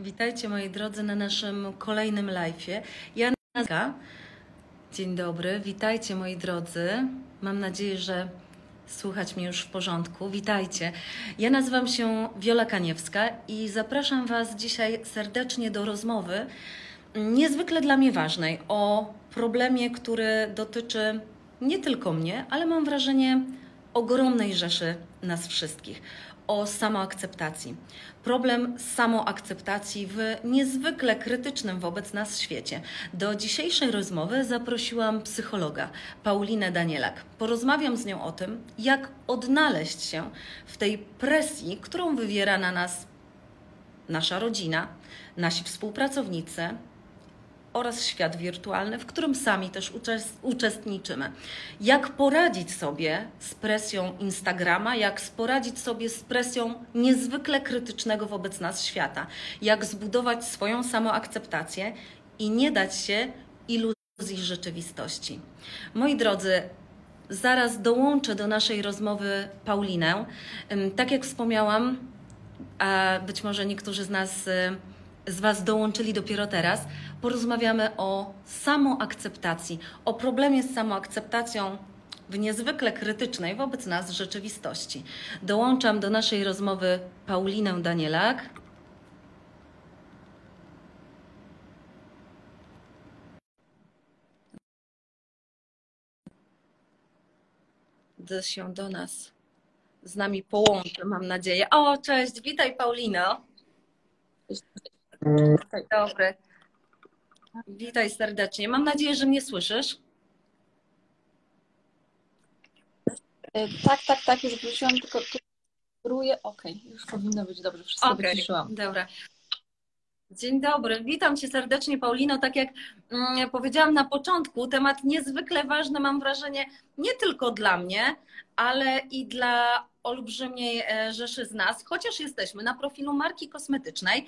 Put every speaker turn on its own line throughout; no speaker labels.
Witajcie moi drodzy na naszym kolejnym live'ie. Ja nazywam. Dzień dobry, witajcie moi drodzy. Mam nadzieję, że słuchać mnie już w porządku. Witajcie. Ja nazywam się Wiola Kaniewska i zapraszam Was dzisiaj serdecznie do rozmowy niezwykle dla mnie ważnej o problemie, który dotyczy nie tylko mnie, ale mam wrażenie ogromnej rzeszy nas wszystkich o samoakceptacji. Problem samoakceptacji w niezwykle krytycznym wobec nas świecie. Do dzisiejszej rozmowy zaprosiłam psychologa Paulinę Danielak. Porozmawiam z nią o tym, jak odnaleźć się w tej presji, którą wywiera na nas nasza rodzina, nasi współpracownicy, oraz świat wirtualny, w którym sami też uczestniczymy. Jak poradzić sobie z presją Instagrama, jak poradzić sobie z presją niezwykle krytycznego wobec nas świata, jak zbudować swoją samoakceptację i nie dać się iluzji rzeczywistości. Moi drodzy, zaraz dołączę do naszej rozmowy Paulinę. Tak jak wspomniałam, a być może niektórzy z nas z Was dołączyli dopiero teraz, porozmawiamy o samoakceptacji, o problemie z samoakceptacją w niezwykle krytycznej wobec nas rzeczywistości. Dołączam do naszej rozmowy Paulinę Danielak. się do nas z nami połączy, mam nadzieję. O, cześć, witaj Paulino. Dzień dobry. Witaj serdecznie. Mam nadzieję, że mnie słyszysz.
E, tak, tak, tak, już wróciłam, tylko tu kieruję. Okej, okay, już powinno być dobrze, wszystko okay, wyciszyłam.
Dobra. Dzień dobry, witam Cię serdecznie, Paulino. Tak jak mm, powiedziałam na początku, temat niezwykle ważny, mam wrażenie, nie tylko dla mnie, ale i dla olbrzymiej e, rzeszy z nas, chociaż jesteśmy na profilu marki kosmetycznej,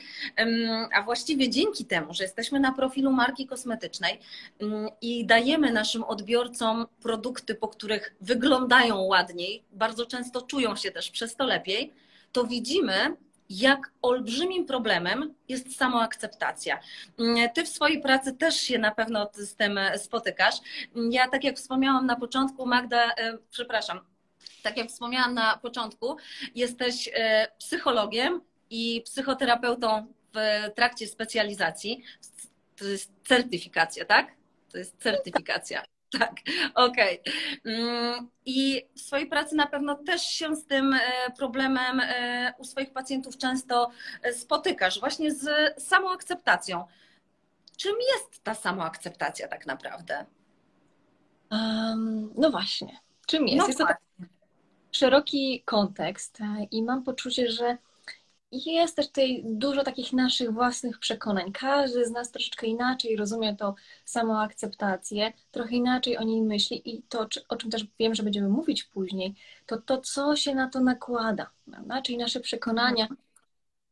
a właściwie dzięki temu, że jesteśmy na profilu marki kosmetycznej i dajemy naszym odbiorcom produkty, po których wyglądają ładniej, bardzo często czują się też przez to lepiej, to widzimy, jak olbrzymim problemem jest samoakceptacja. Ty w swojej pracy też się na pewno z tym spotykasz. Ja, tak jak wspomniałam na początku, Magda, e, przepraszam, tak jak wspomniałam na początku, jesteś e, psychologiem i psychoterapeutą w trakcie specjalizacji. To jest certyfikacja, tak? To jest certyfikacja. Tak, okej. Okay. Mm, I w swojej pracy na pewno też się z tym e, problemem e, u swoich pacjentów często spotykasz, właśnie z samoakceptacją. Czym jest ta samoakceptacja tak naprawdę?
Um, no właśnie, czym jest? No jest to tak szeroki kontekst e, i mam poczucie, że jest też tutaj dużo takich naszych własnych przekonań. Każdy z nas troszeczkę inaczej rozumie to samoakceptację, trochę inaczej o niej myśli i to, o czym też wiem, że będziemy mówić później, to to, co się na to nakłada, prawda? czyli nasze przekonania,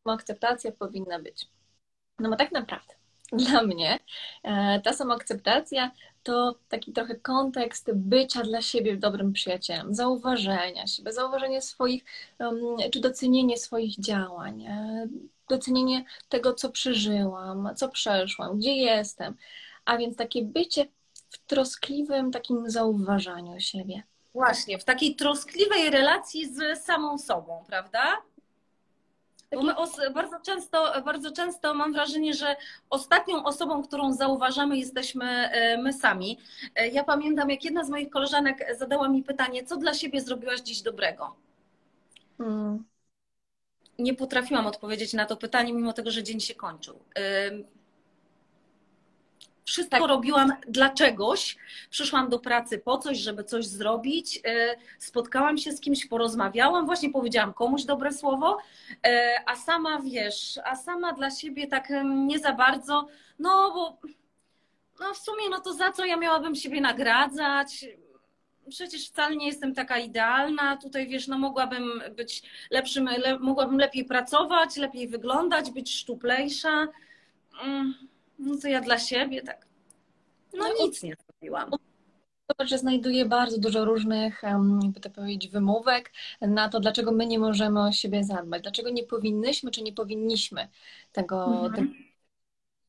samoakceptacja powinna być. No bo tak naprawdę dla mnie e, ta samoakceptacja to taki trochę kontekst bycia dla siebie dobrym przyjacielem, zauważenia siebie, zauważenie swoich, czy docenienie swoich działań, e, docenienie tego, co przeżyłam, co przeszłam, gdzie jestem. A więc takie bycie w troskliwym takim zauważaniu siebie.
Właśnie, w takiej troskliwej relacji z samą sobą, prawda? Bo my bardzo często, bardzo często mam wrażenie, że ostatnią osobą, którą zauważamy, jesteśmy e, my sami. E, ja pamiętam, jak jedna z moich koleżanek zadała mi pytanie, co dla siebie zrobiłaś dziś dobrego? Hmm. Nie potrafiłam odpowiedzieć na to pytanie, mimo tego, że dzień się kończył wszystko tak. robiłam dla czegoś. Przyszłam do pracy po coś, żeby coś zrobić. E, spotkałam się z kimś, porozmawiałam, właśnie powiedziałam komuś dobre słowo, e, a sama wiesz, a sama dla siebie tak nie za bardzo, no bo no w sumie no to za co ja miałabym siebie nagradzać? Przecież wcale nie jestem taka idealna. Tutaj wiesz, no mogłabym być lepszym, le, mogłabym lepiej pracować, lepiej wyglądać, być szczuplejsza. Mm no to ja dla siebie tak. No, no nic nie zrobiłam.
zobacz, że znajduje bardzo dużo różnych, jakby to powiedzieć, wymówek na to, dlaczego my nie możemy o siebie zadbać, dlaczego nie powinnyśmy, czy nie powinniśmy tego.
Mhm.
tego.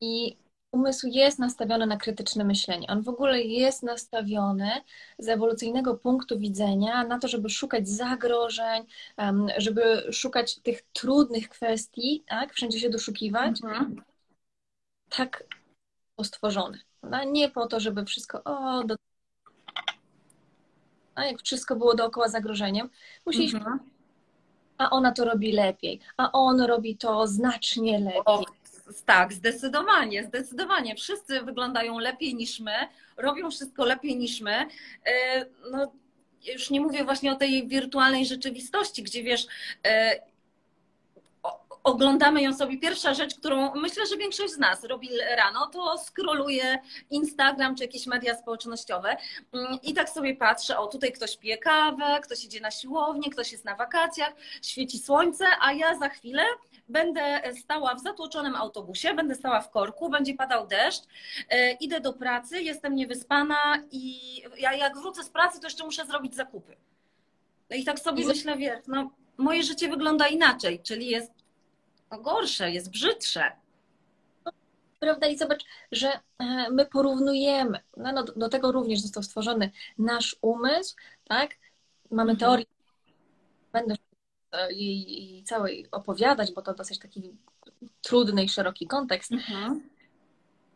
I umysł jest nastawiony na krytyczne myślenie. On w ogóle jest nastawiony z ewolucyjnego punktu widzenia na to, żeby szukać zagrożeń, żeby szukać tych trudnych kwestii, tak? Wszędzie się doszukiwać.
Mhm.
Tak stworzony. No, nie po to, żeby wszystko, o, do... a jak wszystko było dookoła zagrożeniem, musieliśmy,
Mhm.
a ona to robi lepiej, a on robi to znacznie lepiej.
O, tak, zdecydowanie, zdecydowanie. Wszyscy wyglądają lepiej niż my, robią wszystko lepiej niż my. E, No, już nie mówię właśnie o tej wirtualnej rzeczywistości, gdzie wiesz, e, oglądamy ją sobie. Pierwsza rzecz, którą myślę, że większość z nas robi rano, to skroluje Instagram czy jakieś media społecznościowe Mm, i tak sobie patrzę, o tutaj ktoś pije kawę, ktoś idzie na siłownię, ktoś jest na wakacjach, świeci słońce, a ja za chwilę będę stała w zatłoczonym autobusie, będę stała w korku, będzie padał deszcz, e, idę do pracy, jestem niewyspana i ja jak wrócę z pracy, to jeszcze muszę zrobić zakupy. No i tak sobie
I-
myślę, wiesz, no moje życie wygląda inaczej, czyli jest no, gorsze, jest brzydsze.
Prawda? I zobacz, że e, my porównujemy. No, no, do tego również został stworzony nasz umysł, tak? Mamy
Mhm.
teorię, będę e, jej, jej całej opowiadać, bo to dosyć taki trudny i szeroki kontekst.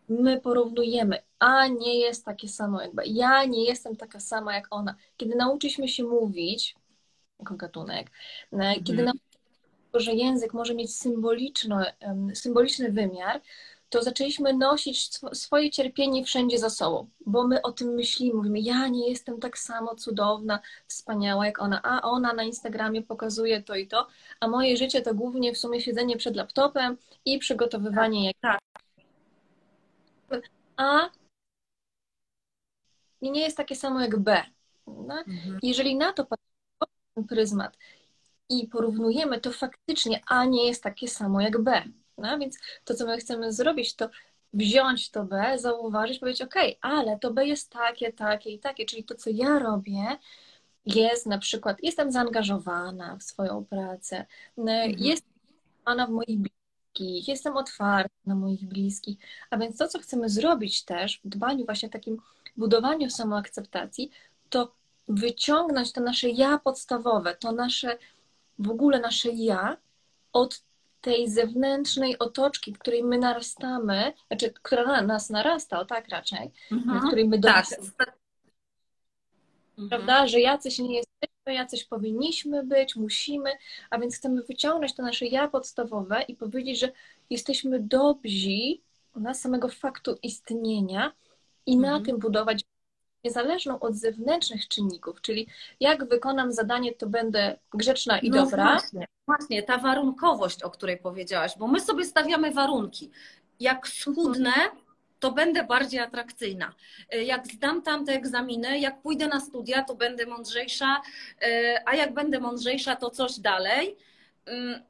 My porównujemy, a nie jest takie samo jakby. Ja nie jestem taka sama jak ona. Kiedy nauczyliśmy się mówić, jako gatunek, e, kiedy
Mhm.
Się, że język może mieć symboliczny, symboliczny wymiar, to zaczęliśmy nosić sw- swoje cierpienie wszędzie za sobą, bo my o tym myślimy, mówimy, ja nie jestem tak samo cudowna, wspaniała jak ona, a ona na Instagramie pokazuje to i to, a moje życie to głównie w sumie siedzenie przed laptopem i przygotowywanie jak
Tak.
A nie jest takie samo jak B. No?
Mhm.
Jeżeli na to patrzymy ten pryzmat i porównujemy, to faktycznie A nie jest takie samo jak B. No? Więc to, co my chcemy zrobić, to wziąć to B, zauważyć, powiedzieć, ok, ale to B jest takie, takie i takie, czyli to, co ja robię, jest na przykład, jestem zaangażowana w swoją pracę,
Mhm.
jestem zaangażowana w moich bliskich, jestem otwarta na moich bliskich, a więc to, co chcemy zrobić też w dbaniu właśnie takim budowaniu samoakceptacji, to wyciągnąć to nasze ja podstawowe, to nasze, w ogóle nasze ja od tej zewnętrznej otoczki, w której my narastamy, znaczy, która na nas narasta, o tak raczej, w
Mhm.
której my
Tak.
dorastamy,
Mhm.
prawda, że jacyś nie jesteśmy, jacyś powinniśmy być, musimy, a więc chcemy wyciągnąć to nasze ja podstawowe i powiedzieć, że jesteśmy dobrzy na samego faktu istnienia i na
Mhm.
tym budować niezależną od zewnętrznych czynników, czyli jak wykonam zadanie, to będę grzeczna i
No
dobra.
Właśnie, właśnie, ta warunkowość, o której powiedziałaś, bo my sobie stawiamy warunki. Jak schudnę, to będę bardziej atrakcyjna. Y, Jak zdam tamte egzaminy, jak pójdę na studia, to będę mądrzejsza, y, a jak będę mądrzejsza, to coś dalej. Ym,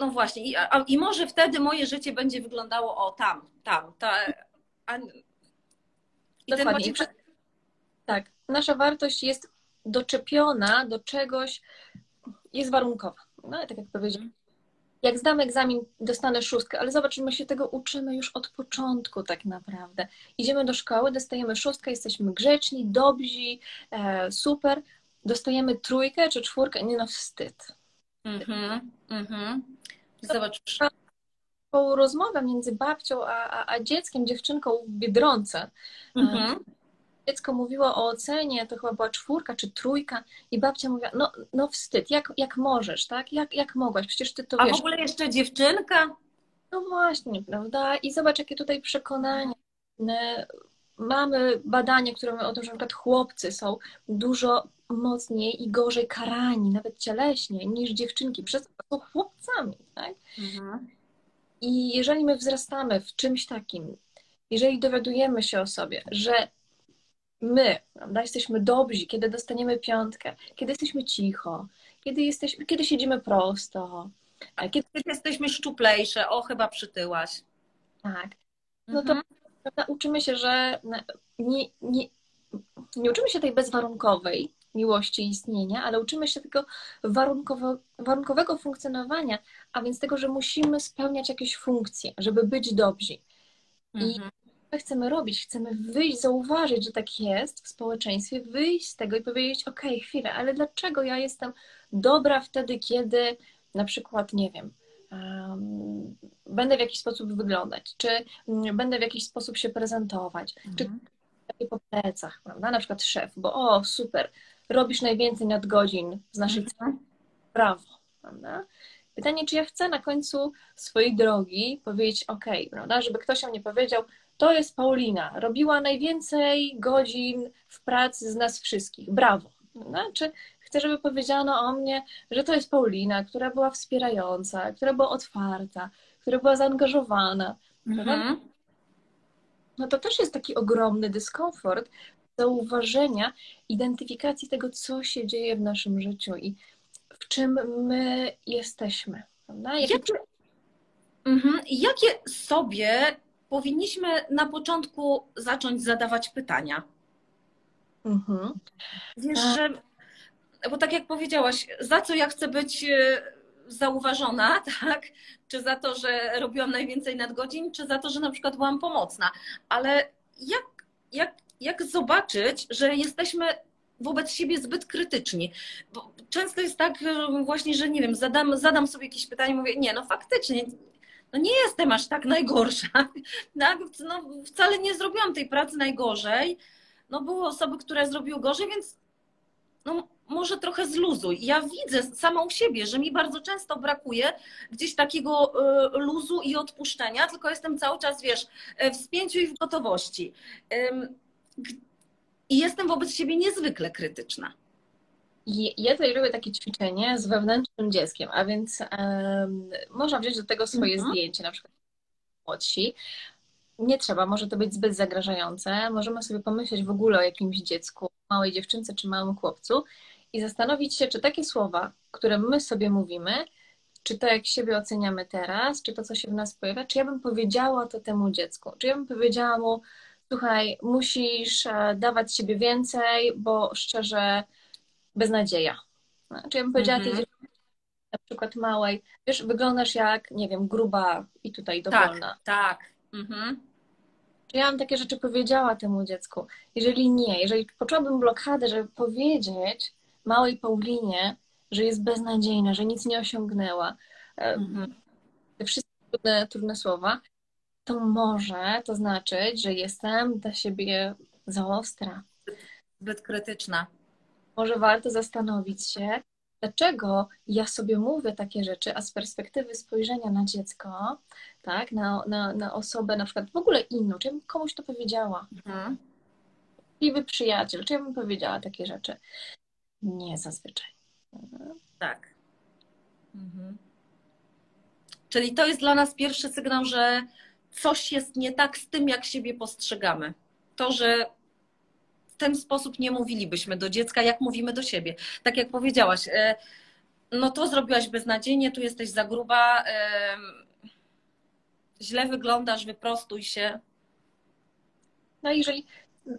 No właśnie, i, a, i może wtedy moje życie będzie wyglądało o tam, tam, ta, a, i ten
Dokładnie. Tak, nasza wartość jest doczepiona do czegoś, jest warunkowa. No, tak jak powiedziałam. Jak zdam egzamin, dostanę szóstkę, ale zobacz, my się tego uczymy już od początku tak naprawdę. Idziemy do szkoły, dostajemy szóstkę, jesteśmy grzeczni, dobrzy, e, super. Dostajemy trójkę czy czwórkę, nie no wstyd.
Mhm, mhm. Zobacz,
Tą rozmowę między babcią a, a, a dzieckiem, dziewczynką w Biedronce,
mhm.
Dziecko mówiło o ocenie, to chyba była czwórka czy trójka i babcia mówiła, no, no wstyd, jak, jak możesz, tak? Jak, jak mogłaś? Przecież ty to
A
wiesz.
w ogóle jeszcze dziewczynka?
No właśnie, prawda? I zobacz, jakie tutaj przekonanie. E, Mamy badania, które mówią o tym, że na przykład chłopcy są dużo mocniej i gorzej karani, nawet cieleśnie, niż dziewczynki, przez to są chłopcami, tak?
Mhm.
I jeżeli my wzrastamy w czymś takim, jeżeli dowiadujemy się o sobie, że my, prawda, jesteśmy dobrzy, kiedy dostaniemy piątkę, kiedy jesteśmy cicho, kiedy, jesteśmy, kiedy siedzimy prosto, a kiedy
jesteśmy szczuplejsze, o chyba przytyłaś.
tak, no to
Mhm.
uczymy się, że nie, nie, nie uczymy się tej bezwarunkowej miłości i istnienia, ale uczymy się tego warunkowo, warunkowego funkcjonowania, a więc tego, że musimy spełniać jakieś funkcje, żeby być dobrzy.
Mhm.
Chcemy robić, chcemy wyjść, zauważyć, że tak jest w społeczeństwie, wyjść z tego i powiedzieć, ok, chwilę, ale dlaczego ja jestem dobra wtedy, kiedy na przykład, nie wiem, um, będę w jakiś sposób wyglądać, czy mm, będę w jakiś sposób się prezentować, czy
Mhm.
takie po plecach, prawda? Na przykład szef, bo o, super, robisz najwięcej nadgodzin z naszej
Mhm.
brawo, prawda? Pytanie, czy ja chcę na końcu swojej drogi powiedzieć ok, prawda? Żeby ktoś o mnie powiedział, to jest Paulina, robiła najwięcej godzin w pracy z nas wszystkich, brawo. Prawda? Czy chcę, żeby powiedziano o mnie, że to jest Paulina, która była wspierająca, która była otwarta, która była zaangażowana,
Mhm.
no to też jest taki ogromny dyskomfort zauważenia, identyfikacji tego, co się dzieje w naszym życiu i czym my jesteśmy. Prawda? Jakie...
Jakie, mhm. Jakie sobie powinniśmy na początku zacząć zadawać pytania?
Mhm.
Wiesz,
Tak.
że, bo tak jak powiedziałaś, za co ja chcę być e, zauważona, tak? Czy za to, że robiłam najwięcej nadgodzin, czy za to, że na przykład byłam pomocna. Ale jak, jak, jak zobaczyć, że jesteśmy wobec siebie zbyt krytyczni? Bo często jest tak e, właśnie, że nie wiem, zadam, zadam sobie jakieś pytanie, mówię, nie, no faktycznie, no nie jestem aż tak najgorsza. Tak? No, wcale nie zrobiłam tej pracy najgorzej. No były osoby, które zrobiły gorzej, więc no, może trochę zluzuj. Ja widzę samą siebie, że mi bardzo często brakuje gdzieś takiego y, luzu i odpuszczenia, tylko jestem cały czas, wiesz, w spięciu i w gotowości. I jestem wobec siebie niezwykle krytyczna.
Ja tutaj robię takie ćwiczenie z wewnętrznym dzieckiem, a więc em, można wziąć do tego swoje
Mhm.
zdjęcie, na przykład młodsi. Nie trzeba, może to być zbyt zagrażające. Możemy sobie pomyśleć w ogóle o jakimś dziecku, małej dziewczynce czy małym chłopcu i zastanowić się, czy takie słowa, które my sobie mówimy, czy to jak siebie oceniamy teraz, czy to, co się w nas pojawia, czy ja bym powiedziała to temu dziecku, czy ja bym powiedziała mu, słuchaj, musisz e, dawać siebie więcej, bo szczerze beznadzieja. No, Czy ja bym powiedziała
Mhm.
dziewczynie, na przykład małej, wiesz, wyglądasz jak, nie wiem, gruba i tutaj dowolna.
Tak. Mhm.
Czy ja bym takie rzeczy powiedziała temu dziecku? Jeżeli nie, jeżeli poczułabym blokadę, żeby powiedzieć małej Paulinie, że jest beznadziejna, że nic nie osiągnęła, e,
Mhm.
te wszystkie trudne, trudne słowa, to może to znaczyć, że jestem dla siebie za ostra.
Zbyt krytyczna.
Może warto zastanowić się, dlaczego ja sobie mówię takie rzeczy, a z perspektywy spojrzenia na dziecko, tak, na, na, na osobę na przykład w ogóle inną, czy ja bym komuś to powiedziała,
Mhm.
miły przyjaciel, czy ja bym powiedziała takie rzeczy? Nie zazwyczaj.
Tak. Mhm. Czyli to jest dla nas pierwszy sygnał, że coś jest nie tak z tym, jak siebie postrzegamy. To, że w ten sposób nie mówilibyśmy do dziecka, jak mówimy do siebie. Tak jak powiedziałaś, e, no to zrobiłaś beznadziejnie, tu jesteś za gruba, e, źle wyglądasz, wyprostuj się.
No jeżeli,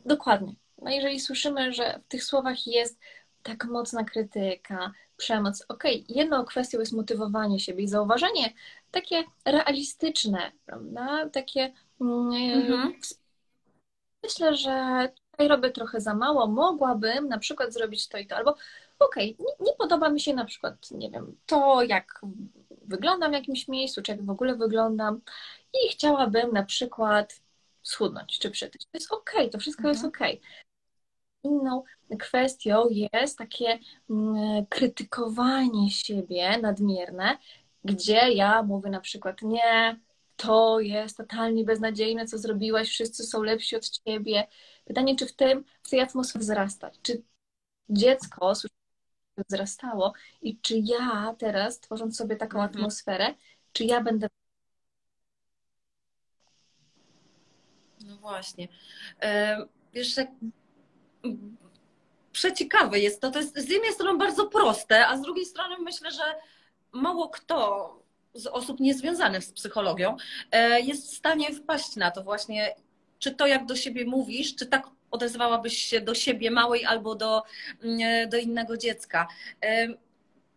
dokładnie, no jeżeli słyszymy, że w tych słowach jest tak mocna krytyka, przemoc, okej, jedną kwestią jest motywowanie siebie i zauważenie takie realistyczne, prawda, takie mm,
Mhm.
myślę, że tutaj robię trochę za mało, mogłabym na przykład zrobić to i to, albo okej, nie, nie podoba mi się na przykład, nie wiem, to jak wyglądam w jakimś miejscu, czy jak w ogóle wyglądam i chciałabym na przykład schudnąć czy przytyć. To jest okej, to wszystko jest
Mhm.
okej. Inną kwestią jest takie mm, krytykowanie siebie nadmierne, gdzie ja mówię na przykład nie, to jest totalnie beznadziejne, co zrobiłaś, wszyscy są lepsi od ciebie. Pytanie, czy w tym, w tej atmosferze wzrastać? Czy dziecko wzrastało i czy ja teraz, tworząc sobie taką
Mhm.
atmosferę, czy ja będę
No właśnie. E, Wiesz, jak przeciekawe jest to. To jest z jednej strony bardzo proste, a z drugiej strony myślę, że mało kto z osób niezwiązanych z psychologią e, jest w stanie wpaść na to właśnie, czy to jak do siebie mówisz, czy tak odezwałabyś się do siebie małej albo do, mm, do innego dziecka.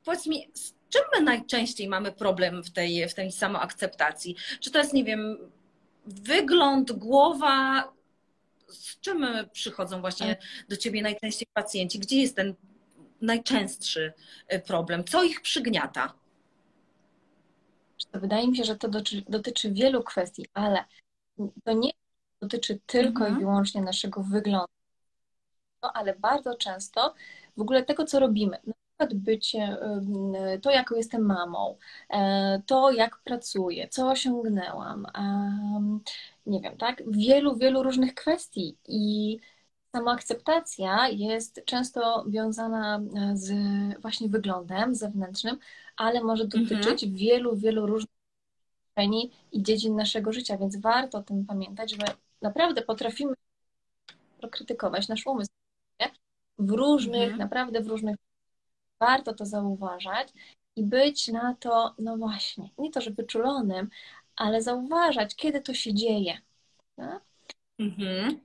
Powiedz mi, z czym my najczęściej mamy problem w tej, w tej samoakceptacji? Czy to jest, nie wiem, wygląd, głowa? Z czym przychodzą właśnie do ciebie najczęściej pacjenci? Gdzie jest ten najczęstszy problem? Co ich przygniata?
Wydaje mi się, że to dotyczy, dotyczy wielu kwestii, ale to nie dotyczy tylko mhm. i wyłącznie naszego wyglądu, no, ale bardzo często w ogóle tego, co robimy. Na przykład bycie, to jaką jestem mamą, e, to jak pracuję, co osiągnęłam, nie wiem, tak? Wielu, wielu różnych kwestii i samoakceptacja jest często wiązana z właśnie wyglądem zewnętrznym, ale może dotyczyć mhm. wielu, wielu różnych przestrzeni i dziedzin naszego życia, więc warto o tym pamiętać, że naprawdę potrafimy krytykować nasz umysł w różnych, mhm. naprawdę w różnych. Warto to zauważać i być na to, no właśnie, nie to, że wyczulonym, ale zauważać, kiedy to się dzieje. Mhm.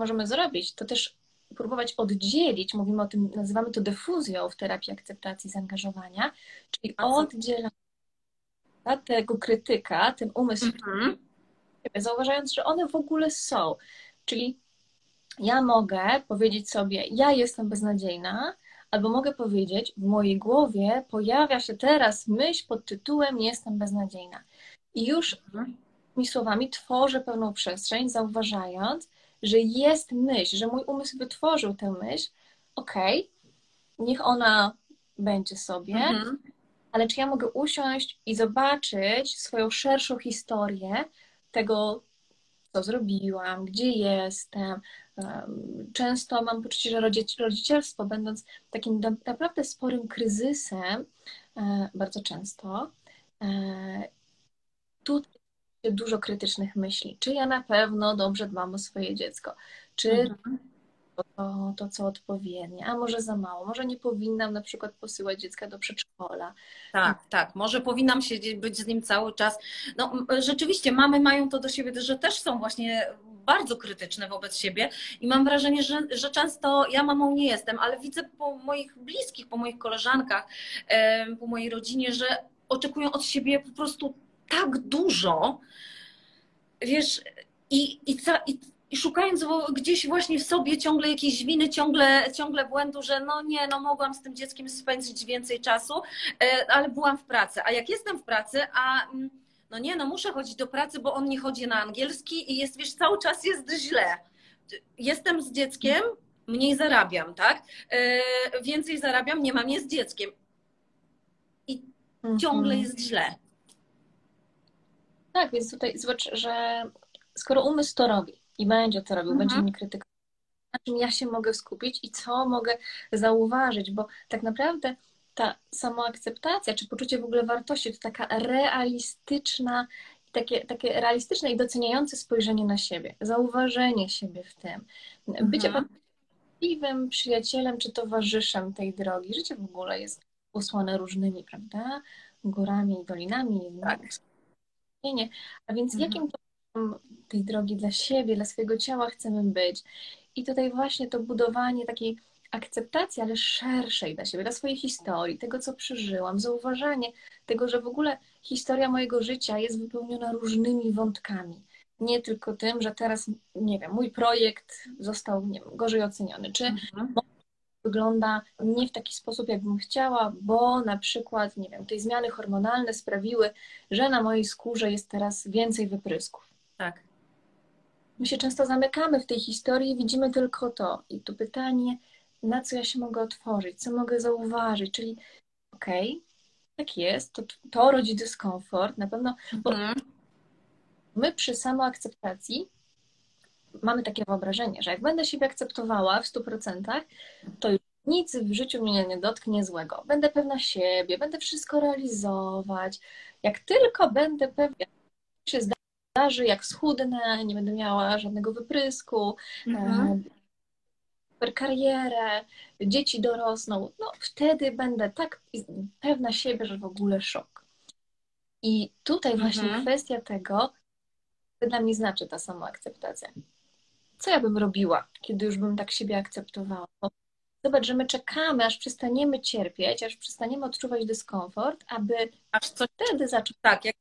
Możemy zrobić, to też próbować oddzielić, mówimy o tym, nazywamy to dyfuzją w terapii akceptacji zaangażowania, czyli oddzielać tego krytyka, ten umysł, mhm. zauważając, że one w ogóle są. Czyli ja mogę powiedzieć sobie, ja jestem beznadziejna, albo mogę powiedzieć, w mojej głowie pojawia się teraz myśl pod tytułem jestem beznadziejna. I już mhm. tymi słowami tworzę pewną przestrzeń, zauważając, że jest myśl, że mój umysł wytworzył tę myśl, okej, okay, niech ona będzie sobie, mhm. ale czy ja mogę usiąść i zobaczyć swoją szerszą historię tego, co zrobiłam, gdzie jestem. Często mam poczucie, że rodzicielstwo, będąc takim naprawdę sporym kryzysem, e, bardzo często, e, tutaj dużo krytycznych myśli. Czy ja na pewno dobrze dbam o swoje dziecko? Czy mhm. to, to, co odpowiednie? A może za mało? Może nie powinnam na przykład posyłać dziecka do przedszkola?
Tak, tak. Może powinnam siedzieć, być z nim cały czas. No, rzeczywiście, mamy mają to do siebie, że też są właśnie bardzo krytyczne wobec siebie i mam wrażenie, że, że często ja mamą nie jestem, ale widzę po moich bliskich, po moich koleżankach, po mojej rodzinie, że oczekują od siebie po prostu tak dużo, wiesz, i, i, i, i szukając gdzieś właśnie w sobie ciągle jakiejś winy, ciągle, ciągle błędu, że no nie, no mogłam z tym dzieckiem spędzić więcej czasu, e, ale byłam w pracy. A jak jestem w pracy, a mm, no nie, no muszę chodzić do pracy, bo on nie chodzi na angielski i jest, wiesz, cały czas jest źle. Jestem z dzieckiem, mniej zarabiam, tak? E, więcej zarabiam, nie mam je z dzieckiem. I ciągle mhm. jest źle.
Tak, więc tutaj zobacz, że skoro umysł to robi i będzie to robił, mhm. będzie mnie krytykował, na czym ja się mogę skupić i co mogę zauważyć, bo tak naprawdę ta samoakceptacja, czy poczucie w ogóle wartości, to taka realistyczna, takie, takie realistyczne i doceniające spojrzenie na siebie, zauważenie siebie w tym, bycie mhm. prawdziwym przyjacielem czy towarzyszem tej drogi. Życie w ogóle jest usłane różnymi, prawda? Górami i dolinami. Tak nie. A więc mhm. jakim tej drogi dla siebie, dla swojego ciała chcemy być? I tutaj właśnie to budowanie takiej akceptacji, ale szerszej dla siebie, dla swojej historii, tego, co przeżyłam, zauważanie tego, że w ogóle historia mojego życia jest wypełniona różnymi wątkami. Nie tylko tym, że teraz, nie wiem, mój projekt został nie wiem, gorzej oceniony, czy mhm wygląda nie w taki sposób, jakbym chciała, bo na przykład, nie wiem, tej zmiany hormonalne sprawiły, że na mojej skórze jest teraz więcej wyprysków.
Tak.
My się często zamykamy w tej historii i widzimy tylko to. I tu pytanie, na co ja się mogę otworzyć, co mogę zauważyć, czyli okej, okay, tak jest, to, to rodzi dyskomfort, na pewno, bo mhm. my przy samoakceptacji mamy takie wyobrażenie, że jak będę siebie akceptowała w 100%, to już nic w życiu mnie nie dotknie złego. Będę pewna siebie, będę wszystko realizować. Jak tylko będę pewna, się zdarzy, jak schudnę, nie będę miała żadnego wyprysku, mhm. super karierę, dzieci dorosną, no wtedy będę tak pewna siebie, że w ogóle szok. I tutaj właśnie mhm. kwestia tego, co dla mnie znaczy ta samoakceptacja. Co ja bym robiła, kiedy już bym tak siebie akceptowała? Zobacz, że my czekamy, aż przestaniemy cierpieć, aż przestaniemy odczuwać dyskomfort, aby aż coś wtedy zacząć.
Tak, jak...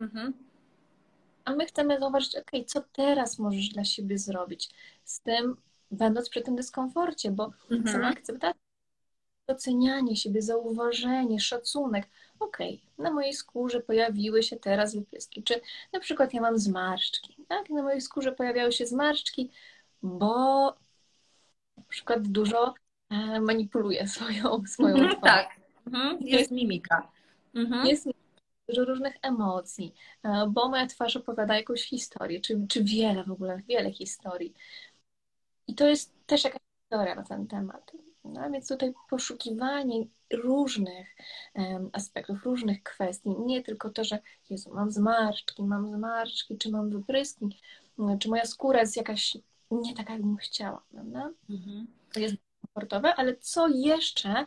Mhm.
A my chcemy zauważyć, ok, co teraz możesz dla siebie zrobić z tym, będąc przy tym dyskomforcie, bo mhm. sama akceptacja, docenianie siebie, zauważenie, szacunek. Ok, na mojej skórze pojawiły się teraz wypryski, czy na przykład ja mam zmarszczki, tak? Na mojej skórze pojawiały się zmarszczki, bo na przykład dużo e, manipuluję swoją, swoją
mhm, Tak, mhm. jest mimika.
Mhm. Jest dużo różnych emocji, e, bo moja twarz opowiada jakąś historię, czy, czy wiele w ogóle, wiele historii. I to jest też jakaś historia na ten temat. No, więc tutaj poszukiwanie różnych um, aspektów, różnych kwestii. Nie tylko to, że Jezu, mam zmarszczki, mam zmarszczki, czy mam wypryski, czy moja skóra jest jakaś nie taka, jakbym chciała, prawda? Mhm. To jest komfortowe, ale co jeszcze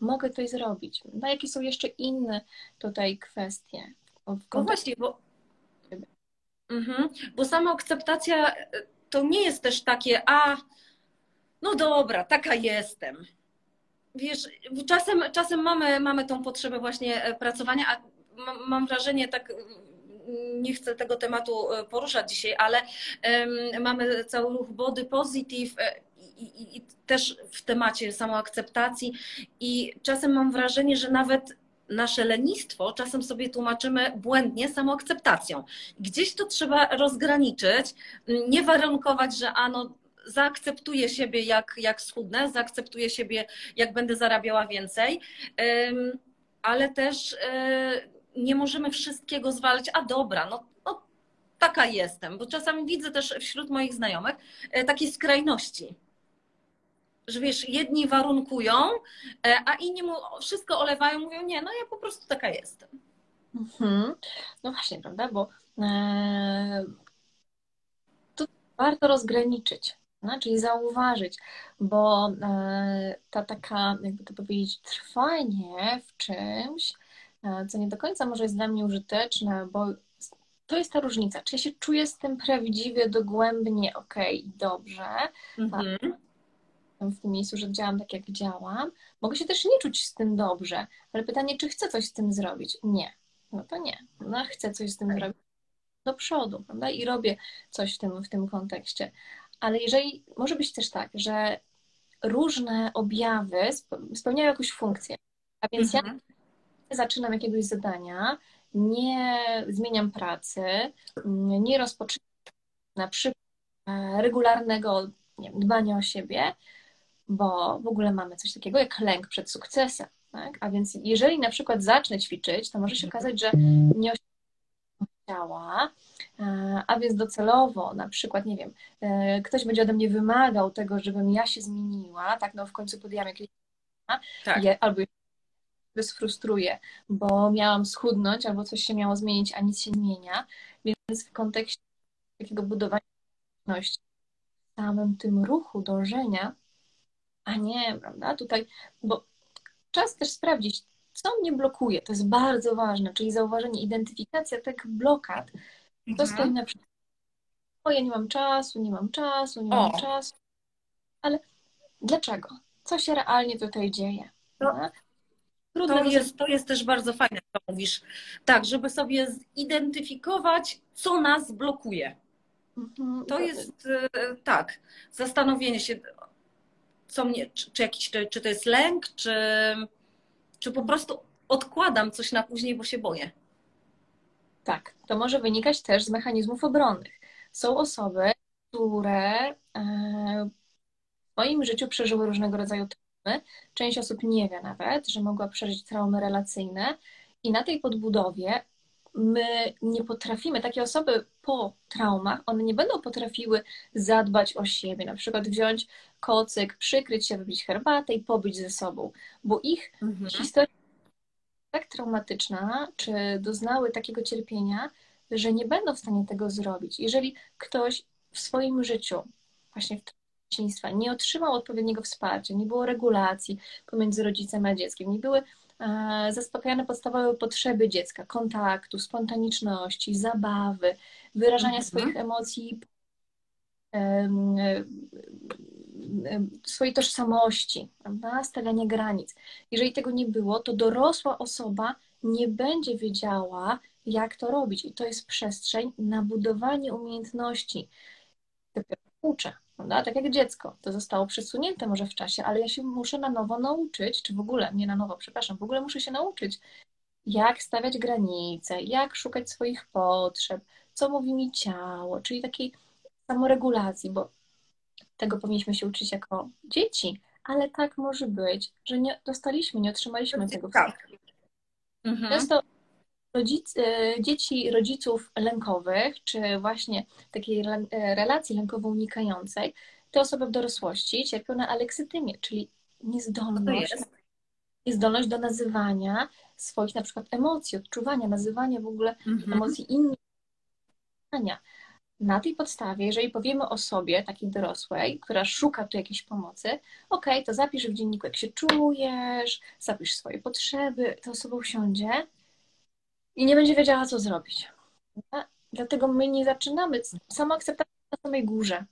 mogę tutaj zrobić? No, jakie są jeszcze inne tutaj kwestie?
No właśnie, bo, mhm. bo sama akceptacja to nie jest też takie, a no dobra, taka jestem. Wiesz, czasem, czasem mamy, mamy tą potrzebę właśnie e, pracowania, a mam wrażenie, tak nie chcę tego tematu e, poruszać dzisiaj, ale um, mamy cały ruch body positive e, i, i, i, też w temacie samoakceptacji i czasem mam wrażenie, że nawet nasze lenistwo czasem sobie tłumaczymy błędnie samoakceptacją. Gdzieś to trzeba rozgraniczyć, nie warunkować, że ano zaakceptuję siebie jak, jak schudnę, zaakceptuję siebie jak będę zarabiała więcej, ale też e, nie możemy wszystkiego zwalać, a dobra, no, no taka jestem, bo czasami widzę też wśród moich znajomych e, takie skrajności że wiesz, jedni warunkują, e, a inni mu wszystko olewają, mówią, nie, no ja po prostu taka jestem.
Mhm. No właśnie, prawda, bo e, tu warto rozgraniczyć, czyli zauważyć, bo e, ta taka, jakby to powiedzieć, trwanie w czymś, e, co nie do końca może jest dla mnie użyteczne, bo to jest ta różnica. Czy ja się czuję z tym prawdziwie, dogłębnie, okej, okay, dobrze, mhm w tym miejscu, że działam tak, jak działam. Mogę się też nie czuć z tym dobrze, ale pytanie, czy chcę coś z tym zrobić? Nie. No to nie. No, chcę coś z tym zrobić do przodu, prawda? I robię coś w tym, w tym kontekście. Ale jeżeli, może być też tak, że różne objawy spełniają jakąś funkcję, a więc mhm. ja zaczynam jakiegoś zadania, nie zmieniam pracy, nie rozpoczynam na przykład e, regularnego wiem, dbania o siebie, bo w ogóle mamy coś takiego jak lęk przed sukcesem. Tak? A więc jeżeli na przykład zacznę ćwiczyć, to może się okazać, że nie osiągnę ciała, a więc docelowo na przykład, nie wiem, e, ktoś będzie ode mnie wymagał tego, żebym ja się zmieniła, tak, no w końcu podjęłam jakieś tak. Je, albo sfrustruję, bo miałam schudnąć, albo coś się miało zmienić, a nic się nie zmienia, więc w kontekście takiego budowania w samym tym ruchu dążenia a nie, prawda? Tutaj, bo czas też sprawdzić, co mnie blokuje. To jest bardzo ważne, czyli zauważenie, identyfikacja tych blokad. To mhm. stoi na przykład, o ja nie mam czasu, nie mam czasu, nie o. mam czasu. Ale dlaczego? Co się realnie tutaj dzieje?
To, to, jest, to jest też bardzo fajne, co mówisz. Tak, żeby sobie zidentyfikować, co nas blokuje. Mhm. To jest e, tak, zastanowienie się, co mnie, czy, czy, jakiś, czy, czy to jest lęk, czy, czy po prostu odkładam coś na później, bo się boję.
Tak, to może wynikać też z mechanizmów obronnych. Są osoby, które e, w swoim życiu przeżyły różnego rodzaju traumy. Część osób nie wie nawet, że mogła przeżyć traumy relacyjne, i na tej podbudowie my nie potrafimy, takie osoby po traumach, one nie będą potrafiły zadbać o siebie, na przykład wziąć kocyk, przykryć się, wypić herbatę i pobyć ze sobą, bo ich mhm. historia tak traumatyczna, czy doznały takiego cierpienia, że nie będą w stanie tego zrobić. Jeżeli ktoś w swoim życiu, właśnie w dzieciństwa, nie otrzymał odpowiedniego wsparcia, nie było regulacji pomiędzy rodzicem a dzieckiem, nie były E, zaspokajane podstawowe potrzeby dziecka, kontaktu, spontaniczności, zabawy, wyrażania mhm. swoich emocji, swojej tożsamości, prawda? stawianie granic. Jeżeli tego nie było, to dorosła osoba nie będzie wiedziała, jak to robić. I to jest przestrzeń na budowanie umiejętności. Dopiero uczę, prawda? Tak jak dziecko. To zostało przesunięte może w czasie, ale ja się muszę na nowo nauczyć, czy w ogóle, nie na nowo, przepraszam, w ogóle muszę się nauczyć, jak stawiać granice, jak szukać swoich potrzeb, co mówi mi ciało, czyli takiej samoregulacji, bo tego powinniśmy się uczyć jako dzieci, ale tak może być, że nie dostaliśmy, nie otrzymaliśmy tego. Tak. Mhm. Często rodzic, e, dzieci rodziców lękowych, czy właśnie takiej e, relacji lękowo unikającej, te osoby w dorosłości cierpią na aleksytymię, czyli niezdolność, niezdolność do nazywania swoich na przykład emocji, odczuwania, nazywania w ogóle mhm. emocji innych. Na tej podstawie, jeżeli powiemy o sobie, takiej dorosłej, która szuka tu jakiejś pomocy, ok, to zapisz w dzienniku, jak się czujesz, zapisz swoje potrzeby, to osoba usiądzie i nie będzie wiedziała, co zrobić. Dlatego my nie zaczynamy. Samoakceptacja na samej górze.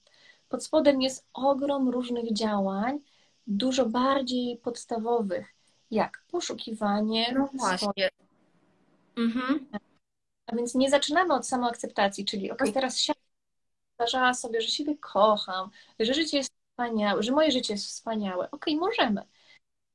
Pod spodem jest ogrom różnych działań, dużo bardziej podstawowych, jak poszukiwanie.
No właśnie.
Mhm. A więc nie zaczynamy od samoakceptacji, czyli ok, teraz siadam, zdarzała sobie, że siebie kocham, że życie jest wspaniałe, że moje życie jest wspaniałe. Ok, możemy.